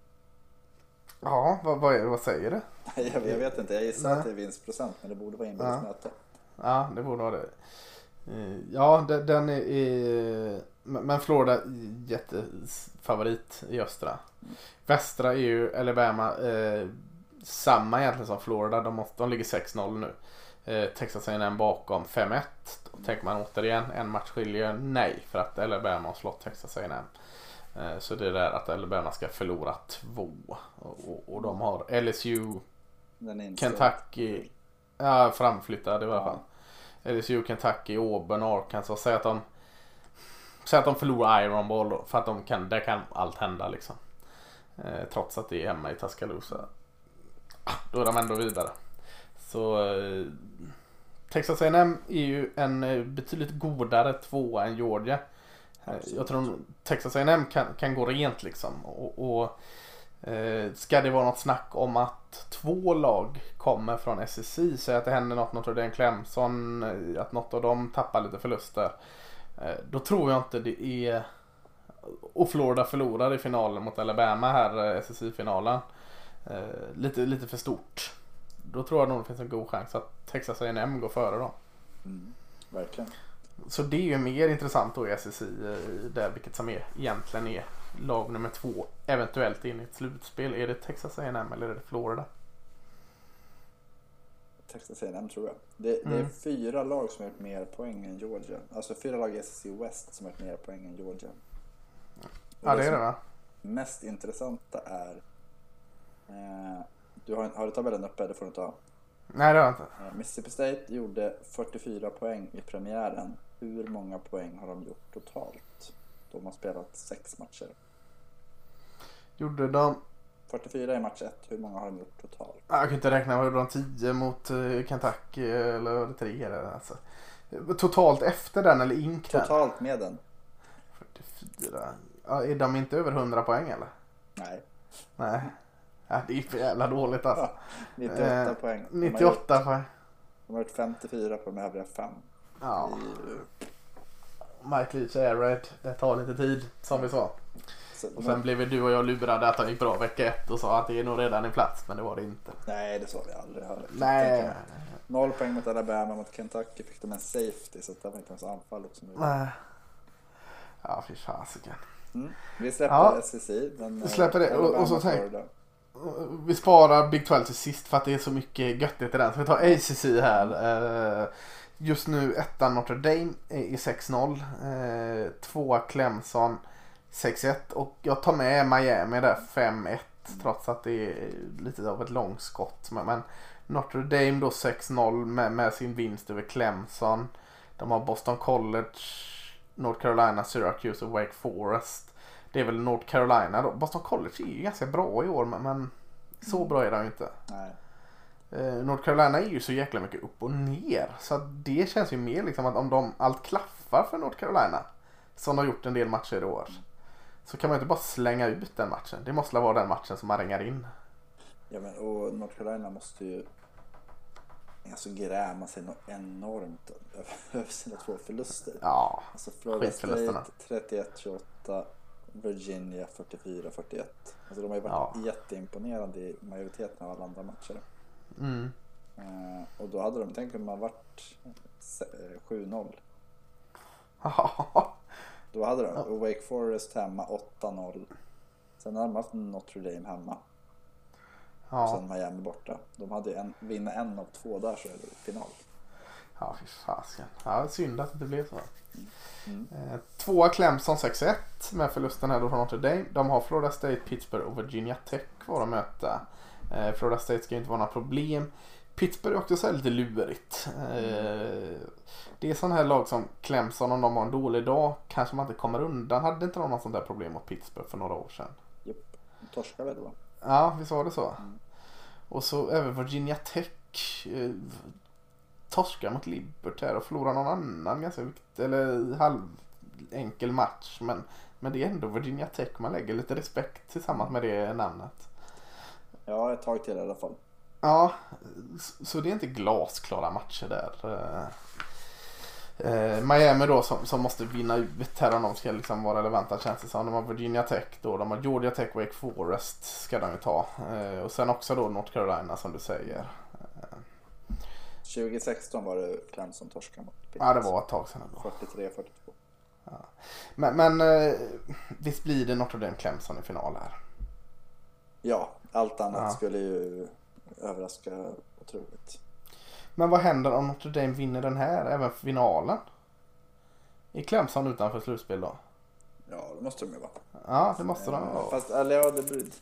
Ja, vad, vad, vad säger du? jag, jag vet inte, jag gissar Nej. att det är vinstprocent men det borde vara inbördes ja. möte. Ja, det borde vara det. Eh, ja, den är... Men Florida jättefavorit i östra. Mm. Västra är ju Alabama. Eh, samma egentligen som Florida. De, måste, de ligger 6-0 nu. Eh, Texas A&M bakom 5-1. Då tänker man återigen en match skiljer. Nej, för att Alabama har slått Texas A&M. Eh, så det är där att Alabama ska förlora två. Och, och, och de har LSU, Kentucky. Ja, framflyttade i alla fall. LSU, Kentucky, Auburn, Arkansas. Säg att de Säg att de förlorar Iron Ball för att de kan, där kan allt hända liksom. Eh, trots att det är hemma i Tuscaloosa då är de ändå vidare. Så eh, Texas A&M är ju en eh, betydligt godare tvåa än Georgia. Absolut. Jag tror Texas A&M kan, kan gå rent liksom. Och, och eh, Ska det vara något snack om att två lag kommer från SSI, säg att det händer något mot Rodén Clemson, eh, att något av dem tappar lite förluster. Eh, då tror jag inte det är... Och Florida förlorar i finalen mot Alabama här, SSI-finalen eh, lite, lite för stort. Då tror jag nog det finns en god chans att Texas A&M går före då. Mm, verkligen. Så det är ju mer intressant då i SSI eh, där vilket som är egentligen är lag nummer två eventuellt in i ett slutspel. Är det Texas A&M eller är det Florida? Texas A&M tror jag. Det, det är Mm. fyra lag som har gjort mer poäng än Georgia. Alltså fyra lag i SSC West som har gjort mer poäng än Georgia. Och Ja det är som det va? mest intressanta är... Eh, du har, har du tabellen uppe? Det får du ta. Nej det har jag inte. Eh, Mississippi State gjorde 44 poäng i premiären. Hur många poäng har de gjort totalt? De har spelat sex matcher. Gjorde de... 44 i match 1. Hur många har de gjort totalt? Ja, Jag kan inte räkna. Vad gjorde de? 10 mot eh, Kentucky eller var det 3 eller alltså. Totalt efter den eller ink? Totalt med den? 44. Ja, är de inte över 100 poäng eller? Nej. Nej. Ja, det är för jävla dåligt alltså. 98 Eh, poäng. De har, gjort, 98 poäng. de har gjort 54 på de övriga fem. Ja. Ju- Mike Leach är red. Det tar lite tid som vi sa. så Och sen blev du och jag lurade att han gick bra vecka ett och sa att det är nog redan i plats. Men det var det inte. nej, det sa vi aldrig. Hör. Nej. Noll poäng mot Alabama, mot Kentucky fick de en safety så det var inte ens som gjorde. Nej. Ja fy fasiken. Mm. Vi släpper Ja. SEC. Den, Vi släpper det. Och- och så tänk-. Vi sparar Big 12 till sist för att det är så mycket göttigt i den. Så vi tar ACC här. Eh, just nu ettan Notre Dame i 6-0. Eh, tvåa Clemson 6-1. Och jag tar med Miami där 5-1. Trots att det är lite av ett långskott. Men, men Notre Dame då 6-0 med, med sin vinst över Clemson. De har Boston College, North Carolina, Syracuse och Wake Forest. Det är väl North Carolina då. Boston College är ju ganska bra i år men, så bra är de ju inte. Nej. Eh, North Carolina är ju så jäkla mycket upp och ner. Så att det känns ju mer liksom att om de allt klaffar för North Carolina. Som de har gjort en del matcher i år. Så kan man inte bara slänga ut den matchen. Det måste vara den matchen som man ringar in. Ja, men, och North Carolina måste ju alltså, gräma sig något enormt över sina två förluster. Ja, Alltså Florida. State 31-28, Virginia 44-41. Alltså de har ju varit Ja. jätteimponerande i majoriteten av alla andra matcher. mm. Eh, och då hade de, tänk om har varit se- eh, 7-0. Ja, Då hade de, och Wake Forest hemma 8-0. Sen hade de haft Notre Dame hemma. Och ja, sen Miami borta. De hade ju en, vinna en av två där så är det final. Ja fy fasiken. Ja, synd att det inte blev så. Mm. Eh, Tvåa Clemson 6-1 med förlusten här då från Notre Dame. De har Florida State, Pittsburgh och Virginia Tech kvar att möta. Eh, Florida State ska ju inte vara några problem. Pittsburgh är också så här lite lurigt. Eh, det är sådana här lag som Clemson om de har en dålig dag kanske man inte kommer undan. Hade inte de något sånt där problem mot Pittsburgh för några år sedan? Japp. De torskade väl då? Ja, visst var det så? Mm. Och så även Virginia Tech. Torskar mot Liberty här och förlorar någon annan ganska viktig, eller halv enkel match. Men, men det är ändå Virginia Tech. Man lägger lite respekt tillsammans med det namnet. Ja, ett tag till i alla fall. Ja, så- så det är inte glasklara matcher där. Eh, Eh, Miami då som, som måste vinna ut här om de ska liksom vara relevanta känns det som. De har Virginia Tech då, de har Georgia Tech, Wake Forest ska de ju ta. Eh, och sen också då North Carolina som du säger. 2016 var det Clemson torskade mot Ja det var ett tag sedan ändå. 43-42. Men, men eh, visst blir det Notre Dame Clemson i final här? Ja, allt annat Ja. skulle ju överraska otroligt. Men vad händer om Notre Dame vinner den här, även finalen? Är Clemson utanför slutspel då? Ja, det måste de ju vara. Ja, det måste de Eh. Fast eller, ja, det, blir-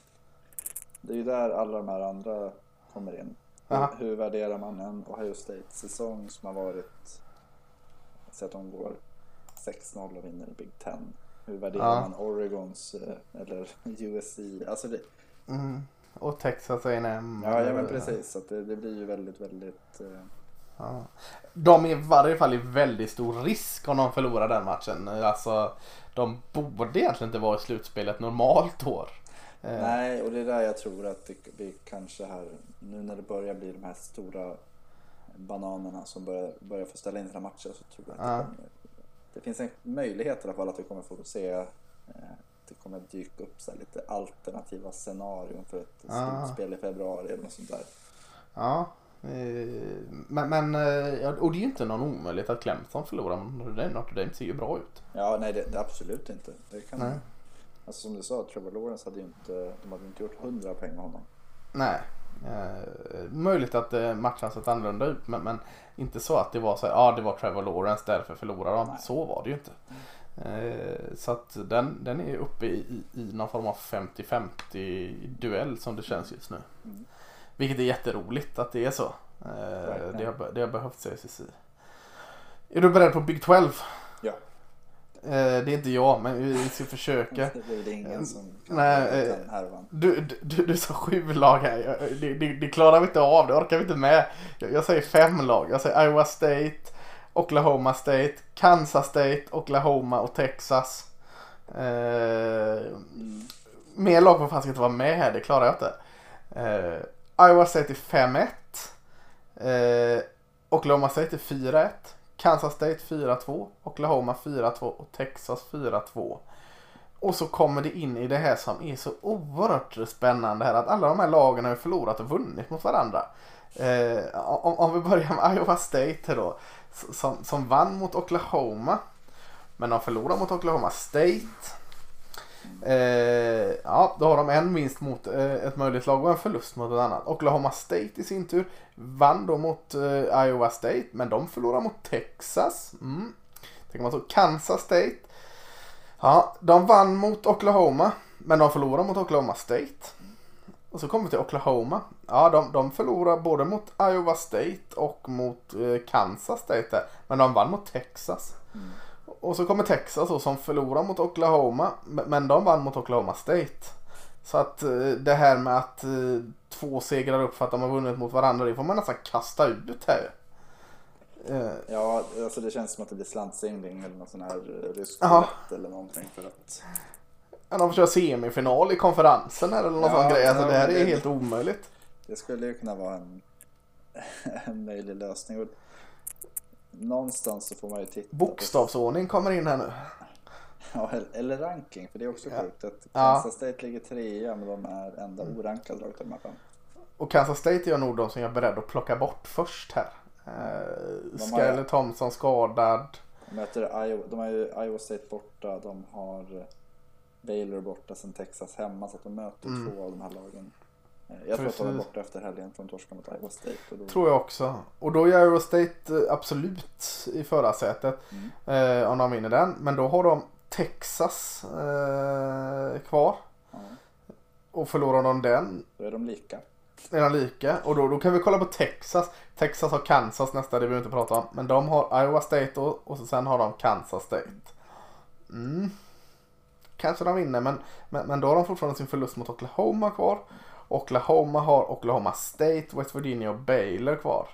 det är ju där alla de här andra kommer in. Aha. Hur, värderar man en Ohio State-säsong som har varit, så att de går 6-0 och vinner Big Ten. Hur värderar Ja. man Oregons eh, eller USC? Alltså det, Mm. Och Texas A&M. ja, ja men precis. Så att det, det blir ju väldigt, väldigt... Eh, Ja. De är i varje fall i väldigt stor risk om de förlorar den matchen. Alltså, de borde egentligen inte vara i slutspelet normalt år. Eh, Nej, och det är där jag tror att vi kanske här, nu när det börjar bli de här stora bananerna som börjar, börjar få ställa in sina matcher så tror jag att det, kommer, det finns en möjlighet i alla fall att vi kommer få se eh, det kommer dyka upp så här lite alternativa scenarion för ett Ja. slutspel i februari eller något sånt där. Ja, Eh, Men, men och det är ju inte någon omöjlighet att Clemson förlorar mot Notre Dame. Notre Dame ser ju bra ut. Ja, nej det, det absolut inte. Det kan, Nej. Alltså som du sa, Trevor Lawrence hade ju inte, de hade inte gjort 100 poäng med honom. Nej. Eh, möjligt att eh, matchen sett annorlunda ut men, men inte så att det var så här, ja det var Trevor Lawrence därför förlorar de. Nej. Så var det ju inte. Eh, så att den, den är uppe i, i, i någon form av 50-50 duell som det känns just nu. Mm. Vilket är jätteroligt att det är så. Eh, det, har, det har behövts i SEC. Är du beredd på Big 12? Eh, det är inte jag men vi ska försöka. Det är väl ingen som kan Nej, eh, den härvan. Du, du, du, sa sju lag här. Det, det, det klarar vi inte av. Det orkar vi inte med. Jag, jag säger fem lag. Jag säger Iowa State, Oklahoma State, Kansas State, Oklahoma och Texas. Eh, Mm. mer lag får faktiskt inte vara med här. Det klarar jag inte. Eh, Iowa State är 5-1. Eh, Oklahoma State är 4-1. Kansas State 4-2. Oklahoma 4-2 och Texas 4-2. Och så kommer det in i det här som är så oerhört spännande här att alla de här lagen har ju förlorat och vunnit mot varandra. Eh, om, om vi börjar med Iowa State här då. Som, som vann mot Oklahoma. Men de förlorade mot Oklahoma State. Eh, ja, då har de en vinst mot eh, ett möjligt lag och en förlust mot ett annat. Oklahoma State i sin tur vann då mot eh, Iowa State, men de förlorade mot Texas. Mm. Tänker man så, Kansas State. Ja, de vann mot Oklahoma, men de förlorade mot Oklahoma State. Och så kommer vi till Oklahoma. Ja, de, de förlorade både mot Iowa State och mot eh, Kansas State där, men de vann mot Texas. Mm. Och så kommer Texas som förlorar mot Oklahoma. men- de vann mot Oklahoma State. Så att eh, det här med att eh, två segrar upp för att de har vunnit mot varandra. Det får man nästan kasta ut här. Eh, Ja, alltså det känns som att det blir slantsingling eller någon sån här rysk roulette eller någonting för att Ja, de får köra semifinal i konferensen eller någon Ja, sån grej. Alltså det här är helt omöjligt. det skulle ju kunna vara en, en möjlig lösning. Någonstans så får man ju titta på Bokstavsordning kommer in här nu. Ja, eller- ranking, för det är också Ja. sjukt att. Kansas State ligger trea men de är enda Mm. orankade laget av de här fem. Och Kansas State är nog de som jag är beredd att plocka bort först här. Eh, Skyler Thompson skadad. De möter Iowa, de har ju Iowa State borta, de har Baylor borta, sen Texas hemma så att de möter Mm. två av de här lagen. Jag tror att de är Precis. borta efter helgen från torsken mot Iowa State. Då, Tror jag också. Och då är Iowa State eh, absolut i förarsätet. Mm. Eh, om de vinner den. Men då har de Texas eh, kvar. ja, Och förlorar de den då är de lika. är de lika. Och då, då kan vi kolla på Texas. Texas har Kansas nästa, det behöver vi inte prata om. Men de har Iowa State och, och sen har de Kansas State. Mm. Kanske de vinner men, men, men då har de fortfarande sin förlust mot Oklahoma kvar. Oklahoma har Oklahoma State, West Virginia och Baylor kvar.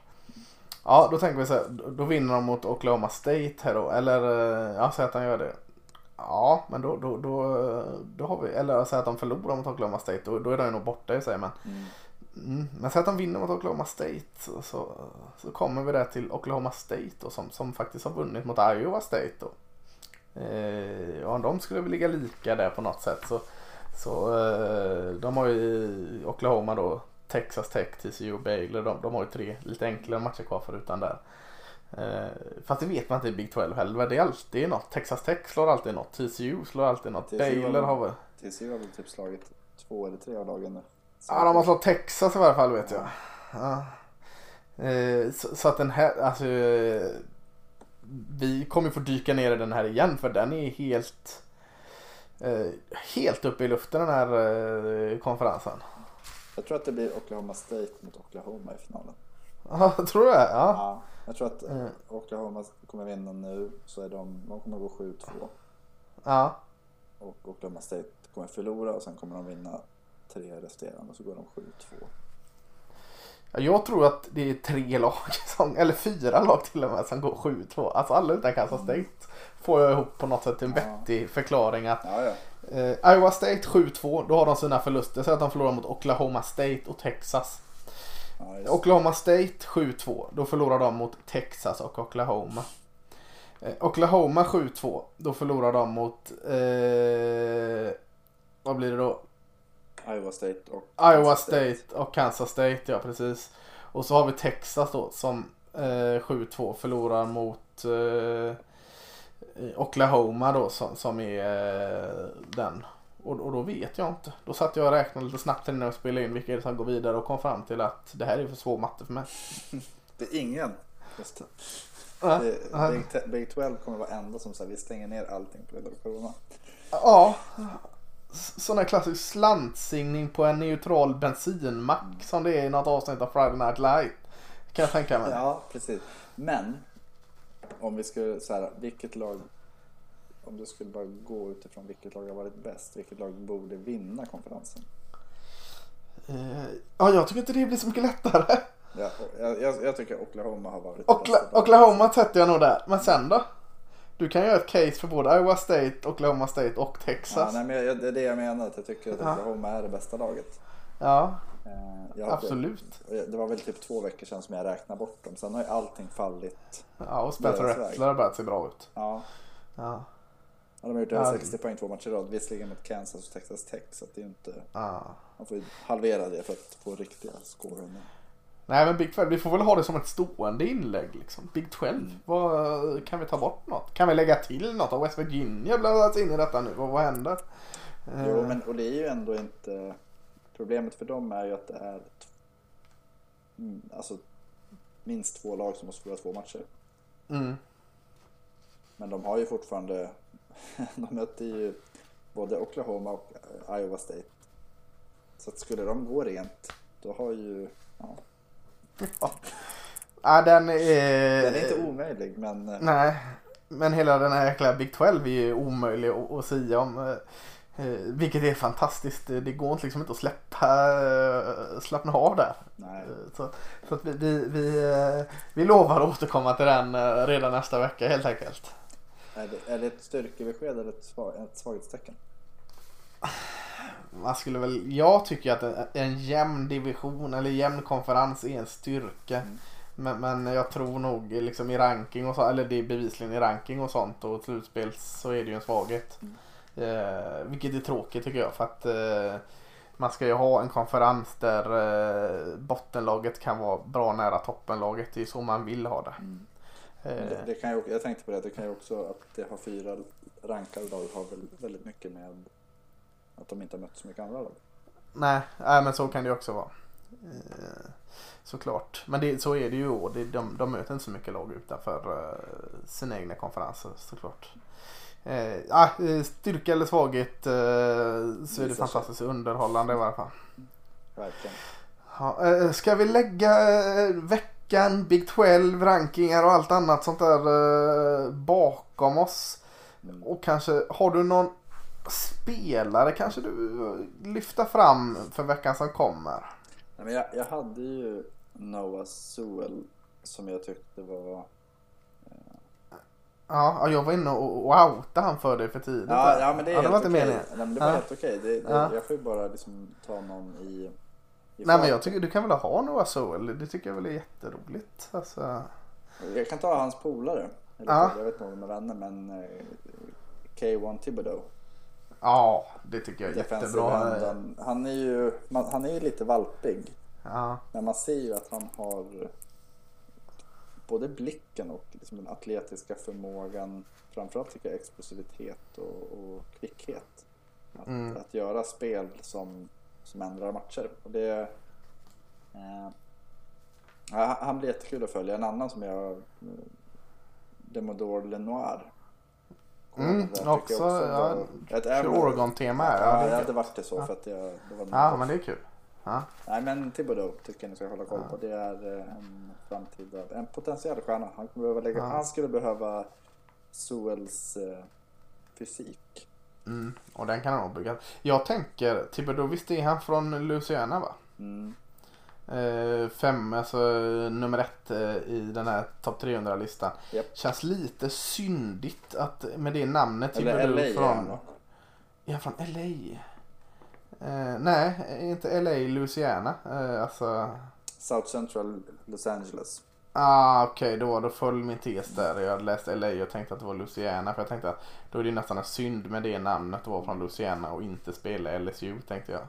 Ja, då tänker vi så här, då- vinner de mot Oklahoma State här då. Eller, eh, ja, säg att de gör det. Ja, men då, då, då, då har vi, eller säg att de förlorar mot Oklahoma State, då, då är de nog borta i sig. Men, Mm. mm, men säg att de vinner mot Oklahoma State så, så, så kommer vi där till Oklahoma State då, som, som faktiskt har vunnit mot Iowa State då. Eh, ja, om de skulle väl ligga lika där på något sätt så, så eh, de har ju Oklahoma då Texas Tech, TCU och Baylor. De, de har ju tre lite enklare matcher kvar förutom där. Eh, fast det vet man inte i Big 12 heller. Det är alltid något. Texas Tech slår alltid något. TCU slår alltid något. TCU Baylor har- väl... TCU har väl typ slagit två eller tre av lagen nu. Så- Ja, de har slagit Texas i varje fall vet jag. Ja. Eh, så, så att den här, alltså. Vi kommer få dyka ner i den här igen för den är helt. Eh, helt uppe i luften den här eh, konferensen. Jag tror att det blir Oklahoma State mot Oklahoma i finalen. Ja, tror du det? Ja. Ja, jag tror att. Oklahoma kommer vinna nu så är de, de kommer gå 7-2. ja. Och Oklahoma State kommer förlora och sen kommer de vinna tre resterande och så går de 7-2. Ja, Jag tror att det är tre lag, som, eller fyra lag till och med, som går 7-2. Alltså alla utan Kansas State får jag ihop på något sätt en vettig förklaring att Ja, ja. eh, Iowa State 7-2, då har de sina förluster. Så att de förlorar mot Oklahoma State och Texas. ja. Oklahoma State 7-2, då förlorar de mot Texas och Oklahoma. Eh, Oklahoma 7-2, då förlorar de mot, eh, vad blir det då? Iowa State och Iowa Kansas State och Kansas State, ja precis. Och så har vi Texas då som eh, 7-2 förlorar mot eh, Oklahoma då som, som är eh, den. Och, och då vet jag inte. Då satt jag och räknade lite snabbt innan jag spelade in vilka som går vidare och kom fram till att det här är för svår matte för mig. Det är ingen. Just det. Ja. Big, Big 12 kommer vara enda som säger vi stänger ner allting på grund av corona. Ja. Sån här klassisk slantsingning på en neutral bensinmack som det är i något avsnitt av Friday Night Light. Kan jag tänka mig. Ja, precis. Men om vi skulle så här, vilket lag om du skulle bara gå utifrån vilket lag har varit bäst, vilket lag borde vinna konferensen? Eh, Ja, jag tycker inte det blir så mycket lättare. Ja, jag, jag, jag tycker Oklahoma har varit Okla- laget. Oklahoma sätter jag nog där. Men sen då? Du kan göra ett case för både Iowa State, Oklahoma State och Ja, Texas. nej, men det är det jag menar, att jag tycker att Ja. Oklahoma är det bästa laget. Ja, Eh, jag absolut. Det var väl typ två veckor sedan som jag räknade bort dem. Sen har ju allting fallit. Ja, och Spencer. Rattler har börjat se bra ut. Ja, Ja, de har gjort över Ja. 60 poäng två matcher i rad. Visserligen mot Kansas och Texas Tech. Så att det är inte, ja. man får ju halvera det för att få riktiga scorer. Nej men Big 12, vi får väl ha det som ett stående inlägg liksom. Big 12, Mm. vad, kan vi ta bort något? Kan vi lägga till något? Har West Virginia blandats in i detta nu? Vad, vad händer? Jo, Eh, men och det är ju ändå inte... Problemet för dem är ju att det är mm, alltså, minst två lag som måste förlora två matcher. Mm. Men de har ju fortfarande... de möter ju både Oklahoma och Iowa State. Så att skulle de gå rent, då har ju... Ja, Ja, den är... den är inte omöjlig, men... eh, Nej, men hela den här jäkla Big 12 är ju omöjlig att, att säga om. eh, eh, Vilket är fantastiskt. Det går inte liksom inte att släppa, slappna av där. Nej. Så, så att vi, vi, vi, vi lovar att återkomma till den redan nästa vecka helt enkelt. Är det, är det ett styrkebesked eller ett, svag, ett svaghetstecken? Man skulle väl, jag tycker att en, en jämn division eller jämn konferens är en styrka. Mm. Men, men jag tror nog liksom i ranking och så, eller det är bevisligen i ranking och sånt och slutspel så är det ju en svaghet. Eh, vilket är tråkigt tycker jag för att eh, man ska ju ha en konferens där eh, bottenlaget kan vara bra nära toppenlaget. Det är så man vill ha det. Men Eh, Det, det kan ju, jag tänkte på det, det kan ju också att det har fyra rankade lag har väl väldigt mycket med att de inte har mött så mycket andra lag. Nej, nej, men så kan det också vara. Eh, såklart. Men det, så är det ju det, de, de möter inte så mycket lag utanför eh, sina egna konferenser såklart. Eh, ah, eh, styrka eller svaghet eh, så är det fantastiskt underhållande i alla fall. Verkligen. Ja, eh, ska vi lägga veckan, Big 12, rankingar och allt annat sånt där bakom oss? Mm. Och kanske, har du någon spelare kanske du eh, lyfta fram för veckan som kommer? Nej, men jag, jag hade ju Noah Sewell som jag tyckte var... Ja, ja, jag var inne och, och outade han för dig för tidigt. Ja, ja men det är ja, det var inte meningen. Nej, men det var Ja. helt okej. Det, det, Ja. Jag får ju bara liksom ta någon i... Nej men jag tycker du kan väl ha Noah Sowell. Det tycker jag väl är jätteroligt. Alltså, Jag kan ta hans polare. Eller Ja. Jag vet inte om de är vänner men eh, K1 Thibodeau. Ja, det tycker jag är jättebra. enden. Han är ju man, han är ju lite valpig. Ja, Men man ser ju att han har både blicken och liksom den atletiska förmågan. Framförallt tycker jag explosivitet och, och kvickhet. Att, Mm. att göra spel som, som ändrar matcher. Och det, eh, han blir jättekul att följa. En annan som jag... eh, Demodor Lenoir. Mm, Jag tycker också, ja, var- ett Oregon-tema. Ja, Ja, det hade varit det så Ja. för att jag... Det var ja, men det är kul. Ja, Nej men Thibodeau tycker jag ni ska hålla koll på. Det är eh, en framtida, en potentiell stjärna. Han, kommer behöva lägga, Ja. han skulle behöva Suels eh, fysik. mm, och den kan han nog bygga. Jag tänker, Thibodeau, visst är han från Louisiana va? Mm. Eh, fem, alltså nummer ett eh, i den här topp 300-listan. Japp. Känns lite syndigt att med det namnet Eller LA från... Är han från LA? Eh, nej, inte LA, Louisiana. Eh, alltså, South Central Los Angeles. Ah, Okej, okay. då, då föll min tes där. Jag hade läst LA och tänkte att det var Louisiana. För jag tänkte att då är det nästan en synd med det namnet att vara från Louisiana och inte spela LSU tänkte jag.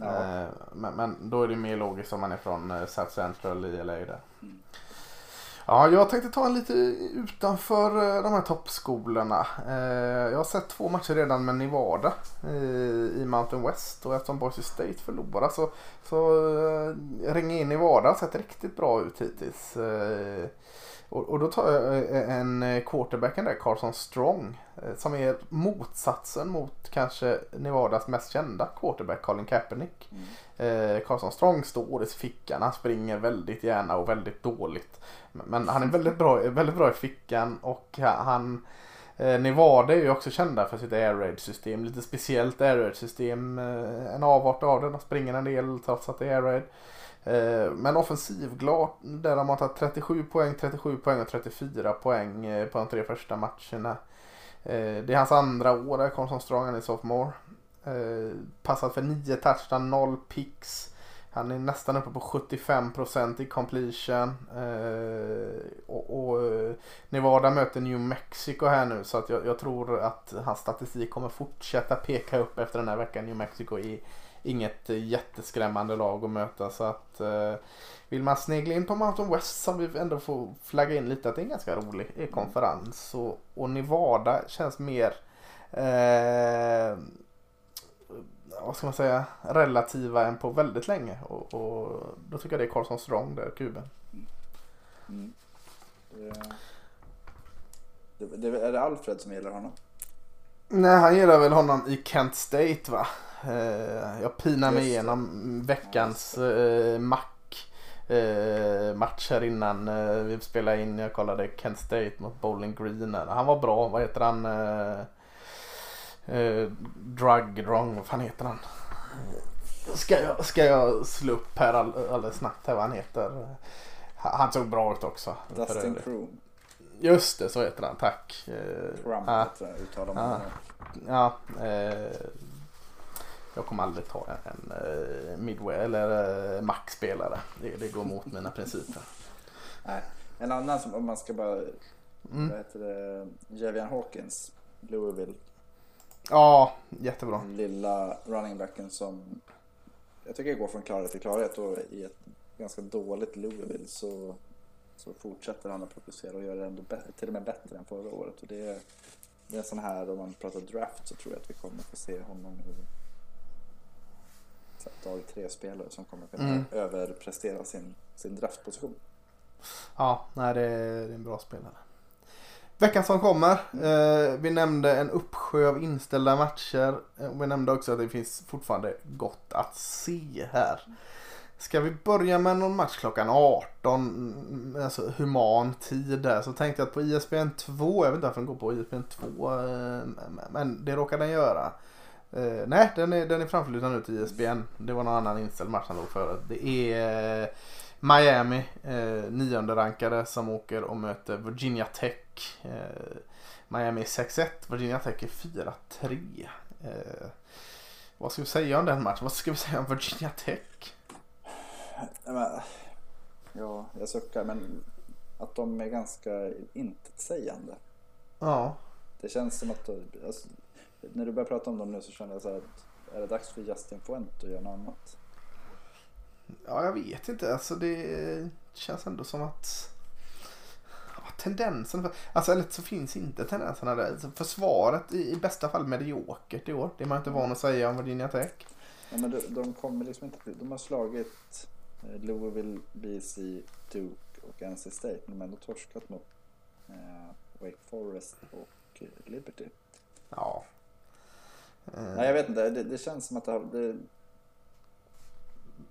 Ja. Eh, men, men, då är det mer logiskt om man är från eh, South Central i LA där. Mm. Ja, jag tänkte ta en lite utanför eh, de här toppskolorna. Jag har sett två matcher redan med Nevada i Mountain West och eftersom Boise State förlorar så, så ringer in Nevada har sett riktigt bra ut hittills. Och, och, då tar jag en quarterbacken där, Carson Strong, som är motsatsen mot kanske Nevadas mest kända quarterback, Colin Kaepernick. Mm. Carson Strong står i fickan, han springer väldigt gärna och väldigt dåligt. Men han är väldigt bra, väldigt bra i fickan och han eh, Nevada är ju också kända för sitt air raid system. Lite speciellt air raid system. Eh, en avart av det. De springer en del trots att det är air raid. Eh, men offensivglad där de har tagit 37 poäng, 37 poäng och 34 poäng eh, på de tre första matcherna. Eh, det är hans andra år där, kom som strong, han är sophomore. Eh, Passat för 9 touchdown, 0 picks. Han är nästan uppe på 75% i completion. Eh, och, och, eh, Nevada möter New Mexico här nu så att jag, jag, tror att hans statistik kommer fortsätta peka upp efter den här veckan. New Mexico är inget jätteskrämmande lag att möta så att eh, vill man snegla in på Mountain West som vi ändå får flagga in lite att det är en ganska rolig konferens och, och Nevada känns mer eh, vad ska man säga, relativa än på väldigt länge. Och, och då tycker jag det är Carlson Strong där, kuben. Mm. Det, det, är det Alfred som gillar honom? Nej, han gillar väl honom i Kent State va? Eh, jag pinar mig igenom veckans eh, mack eh, match här innan vi spelade in. Jag kollade Kent State mot Bowling Green. Han var bra. Vad heter han? eh, Drug Wrong, vad fan heter han? Ska jag, ska jag slå upp här all, alldeles snabbt här vad han heter? Han såg bra ut också. Dustin Croom. Just det, så heter han. Tack. Crump ah, uttalar man ah, Ja. Eh, jag kommer aldrig ta en, uh, midway eller uh, max-spelare. Det, det går mot mina principer. Nej. En annan som om man ska bara, mm. vad heter det, Javian Hawkins, Louisville. Ja, jättebra. Den lilla running backen som jag tycker går från klarhet till klarhet och i ett ganska dåligt Louisville så, så fortsätter han att producera och gör det ändå till och med bättre än förra året. Och det, är, det är sån här, om man pratar draft så tror jag att vi kommer få se honom nu. Dag tre spelare som kommer kunna mm. överprestera sin, sin draftposition. Ja, nej det är, det är en bra spelare. Veckan som kommer. Eh, vi nämnde en uppsjö av inställda matcher. Eh, vi nämnde också att det finns fortfarande gott att se här. Ska vi börja med någon match klockan 18, mm, alltså human tid där, så tänkte jag att på ISBN 2, jag vet inte varför den går på ISBN 2, eh, men det råkar den göra. Eh, nej, den är, den är framflyttad nu till ISBN. Det var någon annan inställd match han låg före. Det är Miami, eh, nionde rankade som åker och möter Virginia Tech. Eh, Miami är 6-1, Virginia Tech är 4-3. Eh, vad ska vi säga om den matchen? Vad ska vi säga om Virginia Tech? Ja, jag suckar men att de är ganska intetsägande. Ja. Det känns som att alltså, när du börjar prata om dem nu så känner jag så här att är det dags för Justin Fuente att göra något annat? Ja, jag vet inte. Alltså det känns ändå som att ja, tendensen, alltså eller så finns inte tendenserna där. Alltså, försvaret i, i bästa fall mediokert i år. Det är man inte van att säga om Virginia Tech. Ja, men de, de kommer liksom inte De har slagit eh, Louisville, BC, Duke och NC State. Men de har ändå torskat mot eh, Wake Forest och eh, Liberty. Ja. Nej, jag vet inte. Det, det känns som att det, har, det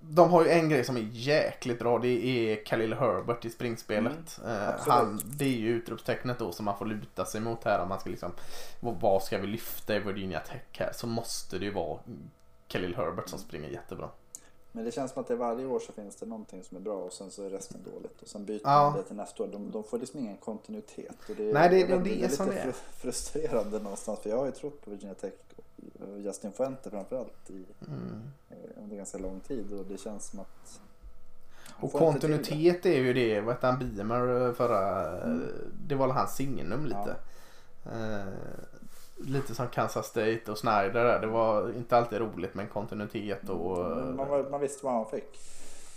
de har ju en grej som är jäkligt bra. Det är Khalil Herbert i springspelet. Mm, uh, han, det är ju utropstecknet då som man får luta sig mot här. Om man ska liksom, vad ska vi lyfta i Virginia Tech här? Så måste det ju vara Khalil Herbert som springer jättebra. Men det känns som att det varje år så finns det någonting som är bra och sen så är resten dåligt. Och sen byter ja. man det till nästa år. De, de får liksom ingen kontinuitet. Och det, Nej, det, det, det, är, är lite frustrerande någonstans. För jag har ju trott på Virginia Tech Justin Fuente framförallt i mm. Eh, under ganska lång tid och det känns som att Och kontinuitet är ju det, vad hette han, Beamer förra, det var väl hans signum lite. Eh, lite som Kansas State och Snyder där. Det var inte alltid roligt med kontinuitet och Men Man, var- man visste vad man fick.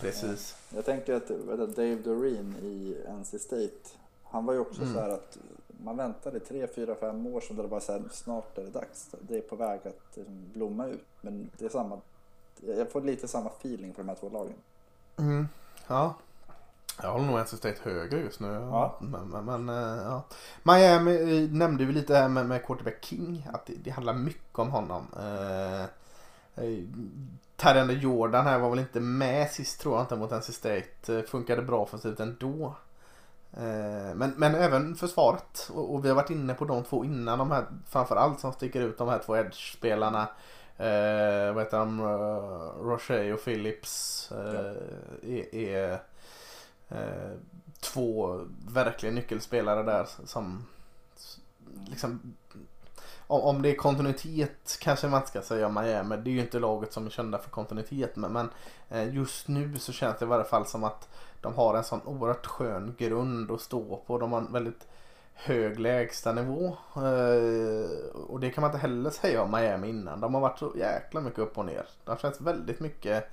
precis. Jag tänker att Dave Doreen i NC State, han var ju också Mm. så här att man väntade tre, fyra, fem år sedan där det var så här, snart är det dags. Det är på väg att liksom, blomma ut. Men det är samma, jag får lite samma feeling för de här två lagen. Mm. Ja. Jag håller nog NC State högre just nu. Ja. Men, men, men eh, ja. Miami eh, nämnde vi lite här med, med quarterback King. Att det, det handlar mycket om honom. Eh, eh, Tyrande Jordan här var väl inte med sist tror jag inte mot NC State. Funkade bra offensivt ändå. Eh, Men, men även försvaret. Och, och vi har varit inne på de två innan. De här, framförallt som sticker ut. De här två edge-spelarna. Eh, vad heter de? Uh, Roche och Phillips. Eh, är, är eh, två verkliga nyckelspelare där som liksom om, om det är kontinuitet kanske man inte ska säga om Miami. Det är ju inte laget som är kända för kontinuitet. Men, men eh, just nu så känns det i varje fall som att de har en sån oerhört skön grund att stå på. De har en väldigt hög lägstanivå. Eh, och det kan man inte heller säga om Miami innan. De har varit så jäkla mycket upp och ner. De känns väldigt mycket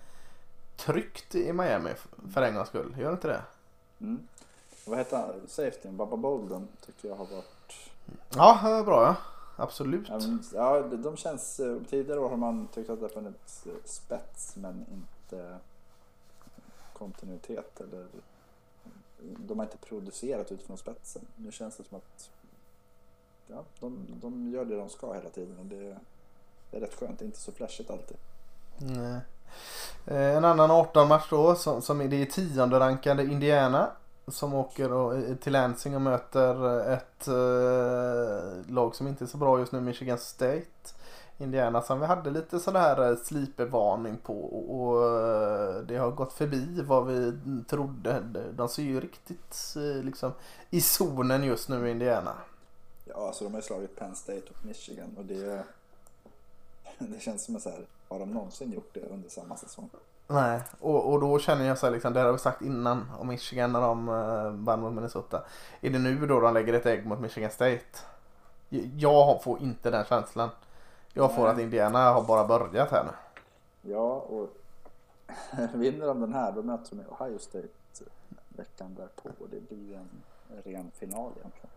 tryggt i Miami för en gångs skull. Gör det inte det? Mm. Vad heter han? Safetyn? Babba Bolden tycker jag har varit... Ja, det bra ja. Absolut. Ja, men, ja, de- känns... eh, Tidigare år har man tyckt att det har funnits eh, spets men inte kontinuitet eller... De har inte producerat utifrån spetsen. Nu känns det som att ja, de, de gör det de ska hela tiden och det, det är rätt skönt. Det är inte så flashigt alltid. Nej. Eh, En annan 18-match då som, som är det tionde rankade Indiana. Som åker till Lansing och möter eh, ett eh, lag som inte är så bra just nu, Michigan State. Indiana som vi hade lite sådär eh, på och, eh, det har gått förbi vad vi trodde. De ser ju riktigt eh, liksom i zonen just nu Indiana. Ja, alltså de har ju slagit Penn State och Michigan och det, det känns som att så här, har de någonsin gjort det under samma säsong? Nej, och, och då känner jag så här liksom, det har vi sagt innan om Michigan när de uh, vann mot Minnesota. Är det nu då de lägger ett ägg mot Michigan State? Jag får inte den känslan. Jag får Nej. att Indiana har bara börjat här nu. Ja, och vinner de den här då möter de Ohio State veckan därpå och det blir en ren final egentligen.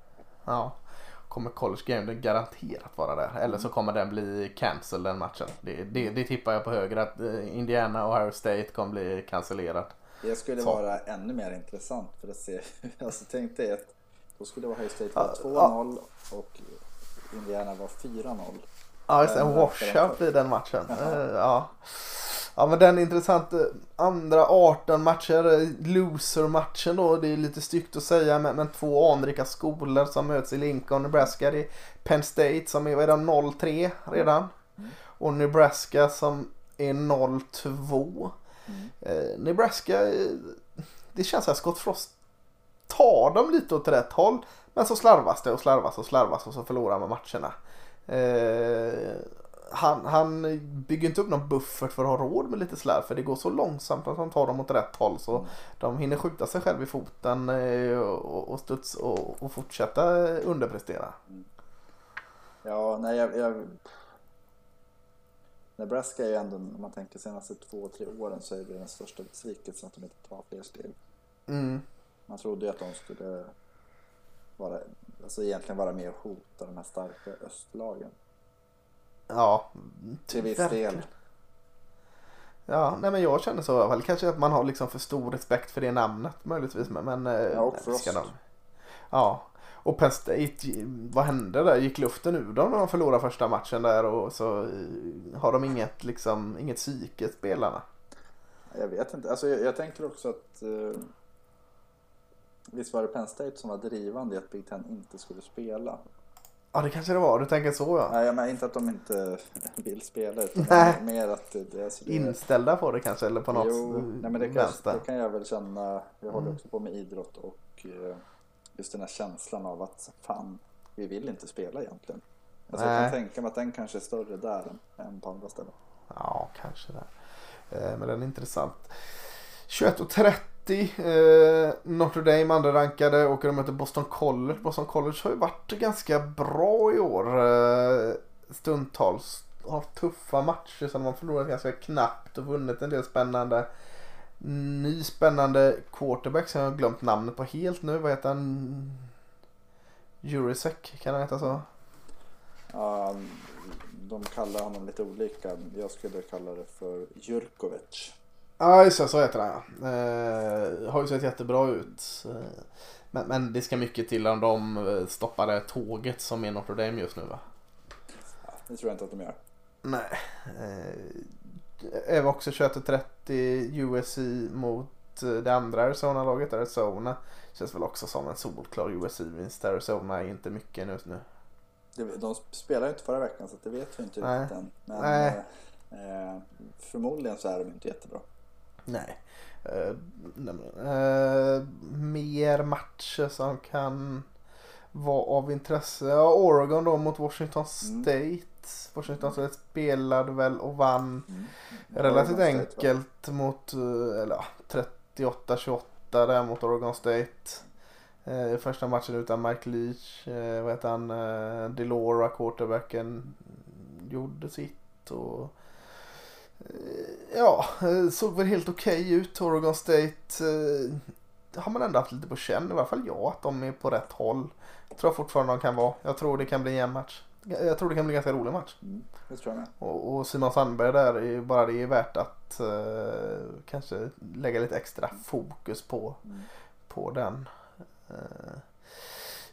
Ja. Kommer College Game garanterat vara där. Eller så kommer den bli cancel den matchen. Det, det, det tippar jag på höger att eh, Indiana och Ohio State kommer bli cancellerat. Det skulle Så. vara ännu mer intressant för att se. Alltså tänk dig att då skulle Ohio State vara Ja, 2-0 och Indiana var 4-0. Ja, just det. En Den washout blir den matchen. Jaha. Eh, Ja. Ja, men den är intressant. Eh, Andra 18 matcher, loser-matchen då. Det är lite styggt att säga, men, men två anrika skolor som möts i Lincoln, Nebraska. Det är Penn State som är, vad är det, 0-3 redan. Mm. Och Nebraska som är 0-2. Mm. Eh, Nebraska, eh, det känns som att Scott Frost tar dem lite åt rätt håll. Men så slarvas det och slarvas och slarvas och så förlorar man matcherna. Eh, han, han bygger inte upp någon buffert för att ha råd med lite slarv för det går så långsamt att han tar dem åt rätt håll så de hinner skjuta sig själv i foten eh, och, och, studs, och, och fortsätta underprestera. Ja, nej jag, jag... Nebraska är ju ändå, om man tänker senaste två, tre åren så är det den största besvikelsen att de inte tar fler steg. Mm. Man trodde ju att de skulle vara, alltså egentligen vara med och hota de här starka östlagen. Ja, Till viss verkligen. del. Ja, nej men jag känner så i alla fall. Kanske att man har liksom för stor respekt för det namnet möjligtvis. Men, eh, Ja, och Frost. ska de. Ja, och Penn State, vad hände där? Gick luften ur dem när de förlorade första matchen där och så eh, har de inget, liksom, inget psyke spelarna? Jag vet inte, alltså jag, jag tänker också att eh, Visst var det Penn State som var drivande i att Big Ten inte skulle spela? Ja, det kanske det var. Du tänker så ja. Nej, jag menar inte att de inte vill spela utan Nej. mer att det, alltså det Inställda på det kanske eller på något Jo, nej, men det, kan, vänster. det kan jag väl känna. Jag håller Mm. också på med idrott och eh, just den här känslan av att fan, vi vill inte spela egentligen. Alltså jag kan tänka mig att den kanske är större där än, än på andra ställen. Ja, kanske det. Eh, Men den är intressant. 21.30 eh, Notre Dame andra rankade och de möter Boston College. Boston College har ju varit ganska bra i år. Eh, stundtals. Har haft tuffa matcher som de har förlorat ganska knappt och vunnit en del spännande. Ny spännande quarterback som jag har glömt namnet på helt nu. Vad heter han? Jurisek, kan han heta så? Ja, de kallar honom lite olika. Jag skulle kalla det för Jurkovic. Ja, just det. Så heter han ja. Eh, har ju sett jättebra ut. Eh, men, men det ska mycket till om de eh, stoppar det tåget som är Notre Dame just nu va? Ja, det tror jag inte att de gör. Nej. Eh, är också 21-30 USC mot eh, det andra Arizona-laget, Arizona. Känns väl också som en solklar USC-vinst. Arizona är inte mycket nu. nu. De spelade ju inte förra veckan så det vet vi inte Nej. riktigt än. Men Nej. eh, förmodligen så är de inte jättebra. Nej. Nej, men, eh, mer matcher som kan vara av intresse. Ja, Oregon då mot Washington Mm. State. Washington State spelade väl och vann Mm. relativt Oregon State, va? enkelt mot eh, eller, ja, 38-28 där mot Oregon State. Eh, första matchen utan Mike Leach. Eh, vad heter han? Eh, Delora, quarterbacken, gjorde sitt. och Ja, eh, såg väl helt okej ut. Oregon State eh, har man ändå haft lite på känn. I alla fall jag att de är på rätt håll. Jag tror fortfarande de kan vara. Jag tror det kan bli en match. Jag tror det kan bli en ganska rolig match. Mm, det tror jag med. Och, och Simon Sandberg där är bara det är värt att eh, kanske lägga lite extra fokus på, Mm. på den. Eh,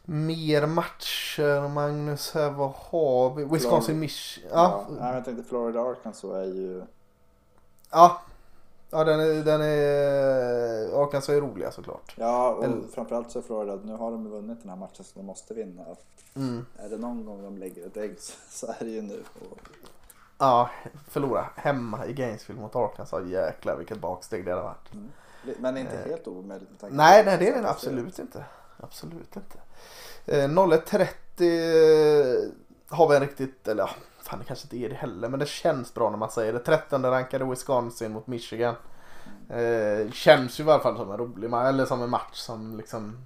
mer matcher Magnus här, vad har vi? Wisconsin Michigan. Ja, Ja, jag tänkte Florida Arkansas är ju... ja. Ja den är, den är Arkansas är roliga såklart. Ja, och Eller- framförallt så är Florida, nu har de vunnit den här matchen så de måste vinna. Mm. Är det någon gång de lägger ett ägg så- är det ju nu. Och, Ja, förlora hemma i Gainesville mot Arkansas. Jäklar vilket baksteg det hade varit. mm. Men inte Eh, helt omöjligt med tanke Nej, nej det är den så- absolut inte. Absolut inte. Eh, 01.30 har vi en riktigt, eller ja, fan det kanske inte är det heller, men det känns bra när man säger det. 13 rankade Wisconsin mot Michigan. Eh, känns ju i alla fall som en rolig match, eller som en match som liksom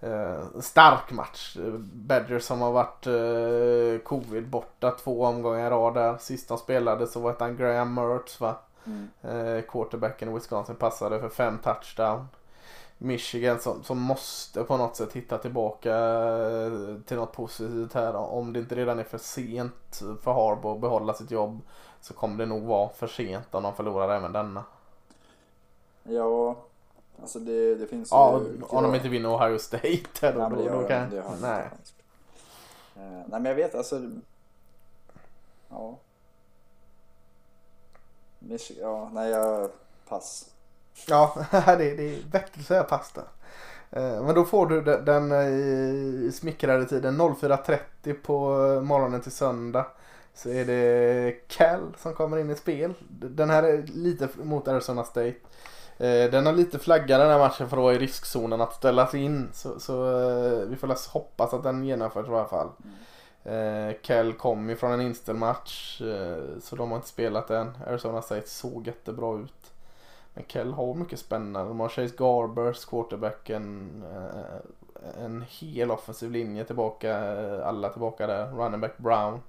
eh, stark match. Badgers som har varit eh, covid borta två omgångar i rad där. Sist de spelade så var det han Graham Mertz va? Mm. Eh, quarterbacken i Wisconsin passade för fem touchdown. Michigan som, som måste på något sätt hitta tillbaka eh, till något positivt här. Om det inte redan är för sent för Harbo att behålla sitt jobb så kommer det nog vara för sent om de förlorar även denna. Ja, alltså det, det finns Ja, ju... om de inte vinner Ohio State då, Nej, då, då kan det har Nej. Eh, nej men jag vet alltså. Ja. Mich- ja, nej jag pass. Ja, det, det är bättre att säga pasta. Men då får du den, eh, i smickrade tiden 04.30 på eh, morgonen till söndag. Så är det Cal som kommer in i spel. Den här är lite mot Arizona State. Eh, den har lite flaggat den här matchen för att vara i riskzonen att ställas in. Så, så vi får hoppas att den genomförs i alla fall. Kell Cal kom ju från en inställd match så de har inte spelat än. Arizona State såg jättebra ut. Men Cal har mycket spännande. De har Chase Garbers, quarterbacken. Eh, en hel offensiv linje tillbaka. eh, Alla tillbaka där. Running back Brown.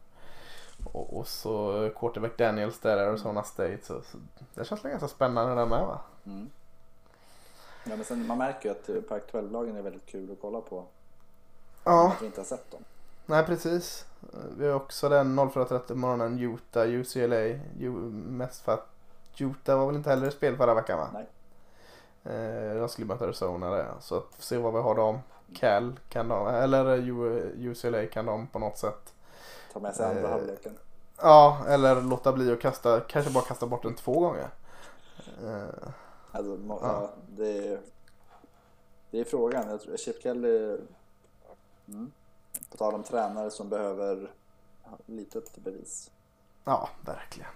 Och, och så quarterback Daniels där, Arizona State. Så, så det känns ganska spännande där med va? Mm. Ja, men sen, man märker ju att eh, Pac-12-lagen är väldigt kul att kolla på. Ja. Att vi inte har sett dem. Nej precis. Vi har också den 04.30 på morgonen Utah, UCLA. Mest för att Utah var väl inte heller i spel förra veckan va? Nej. Eh, de skulle möta Arizona där. Så att se vad vi har dem. Cal kan de, eller U- UCLA kan de på något sätt. Ta med sig andra Eh, halvleken. Ja, eller låta bli att kasta, kanske bara kasta bort den två gånger. Eh, Alltså, må- ja. ja, det, är, det är frågan. Jag tror Chip Kelly, mm, på tal om tränare som behöver lite upp till bevis. Ja, verkligen.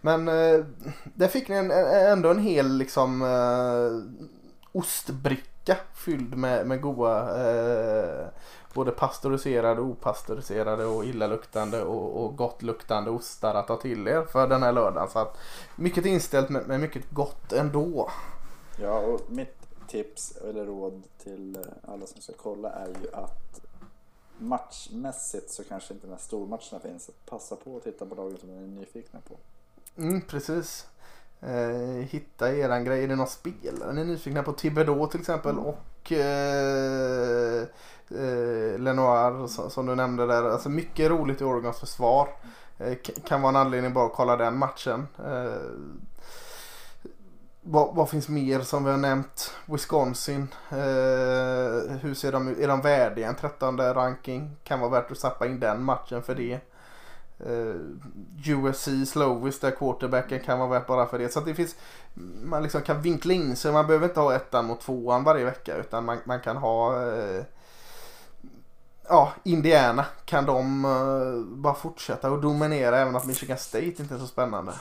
Men eh, där fick ni en, ändå en hel liksom eh, ostbricka fylld med, med goa eh, både pastöriserade, opastöriserade och illaluktande och, och gottluktande ostar att ta till er för den här lördagen. Så att mycket inställt men, men mycket gott ändå. Ja, och mitt tips eller råd till alla som ska kolla är ju att matchmässigt så kanske inte de här stormatcherna finns. Passa på att titta på lagen som ni är nyfikna på. Mm, precis. Eh, hitta eran grej. Är det någon spelare ni är nyfikna på? Thibodeau till exempel Mm. och eh, eh, Lenoir som, som du nämnde där. Alltså mycket roligt i Oregons försvar. Eh, kan vara en anledning bara att kolla den matchen. Eh, vad, vad finns mer som vi har nämnt? Wisconsin. Eh, hur ser de ut? Är de värdiga en 13 ranking? Kan vara värt att sappa in den matchen för det. Uh, USC, Slovis där quarterbacken kan vara värt bara för det. Så att det finns, man liksom kan vinkla in sig. Man behöver inte ha ettan mot tvåan varje vecka utan man, man kan ha eh, Ja, Indiana kan de eh, bara fortsätta och dominera även att Michigan State inte är så spännande.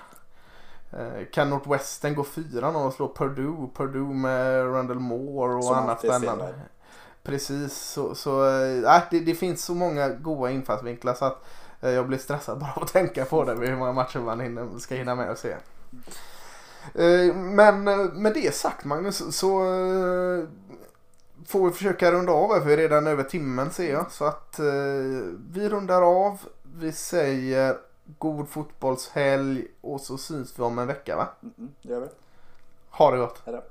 Eh, kan Northwestern gå 4-0 och slå Purdue? Purdue med Randall Moore och Som annat spännande. Precis, så, så äh, det, det finns så många goda infallsvinklar så att eh, jag blir stressad bara av att tänka på det hur många matcher man hinner, ska hinna med och se. Eh, Men eh, med det sagt Magnus så eh, får vi försöka runda av här för vi är redan över timmen ser jag. Så att eh, vi rundar av. Vi säger god fotbollshelg och så syns vi om en vecka va? Mm, det gör vi. Ha det gott. Hej då.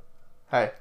Hej.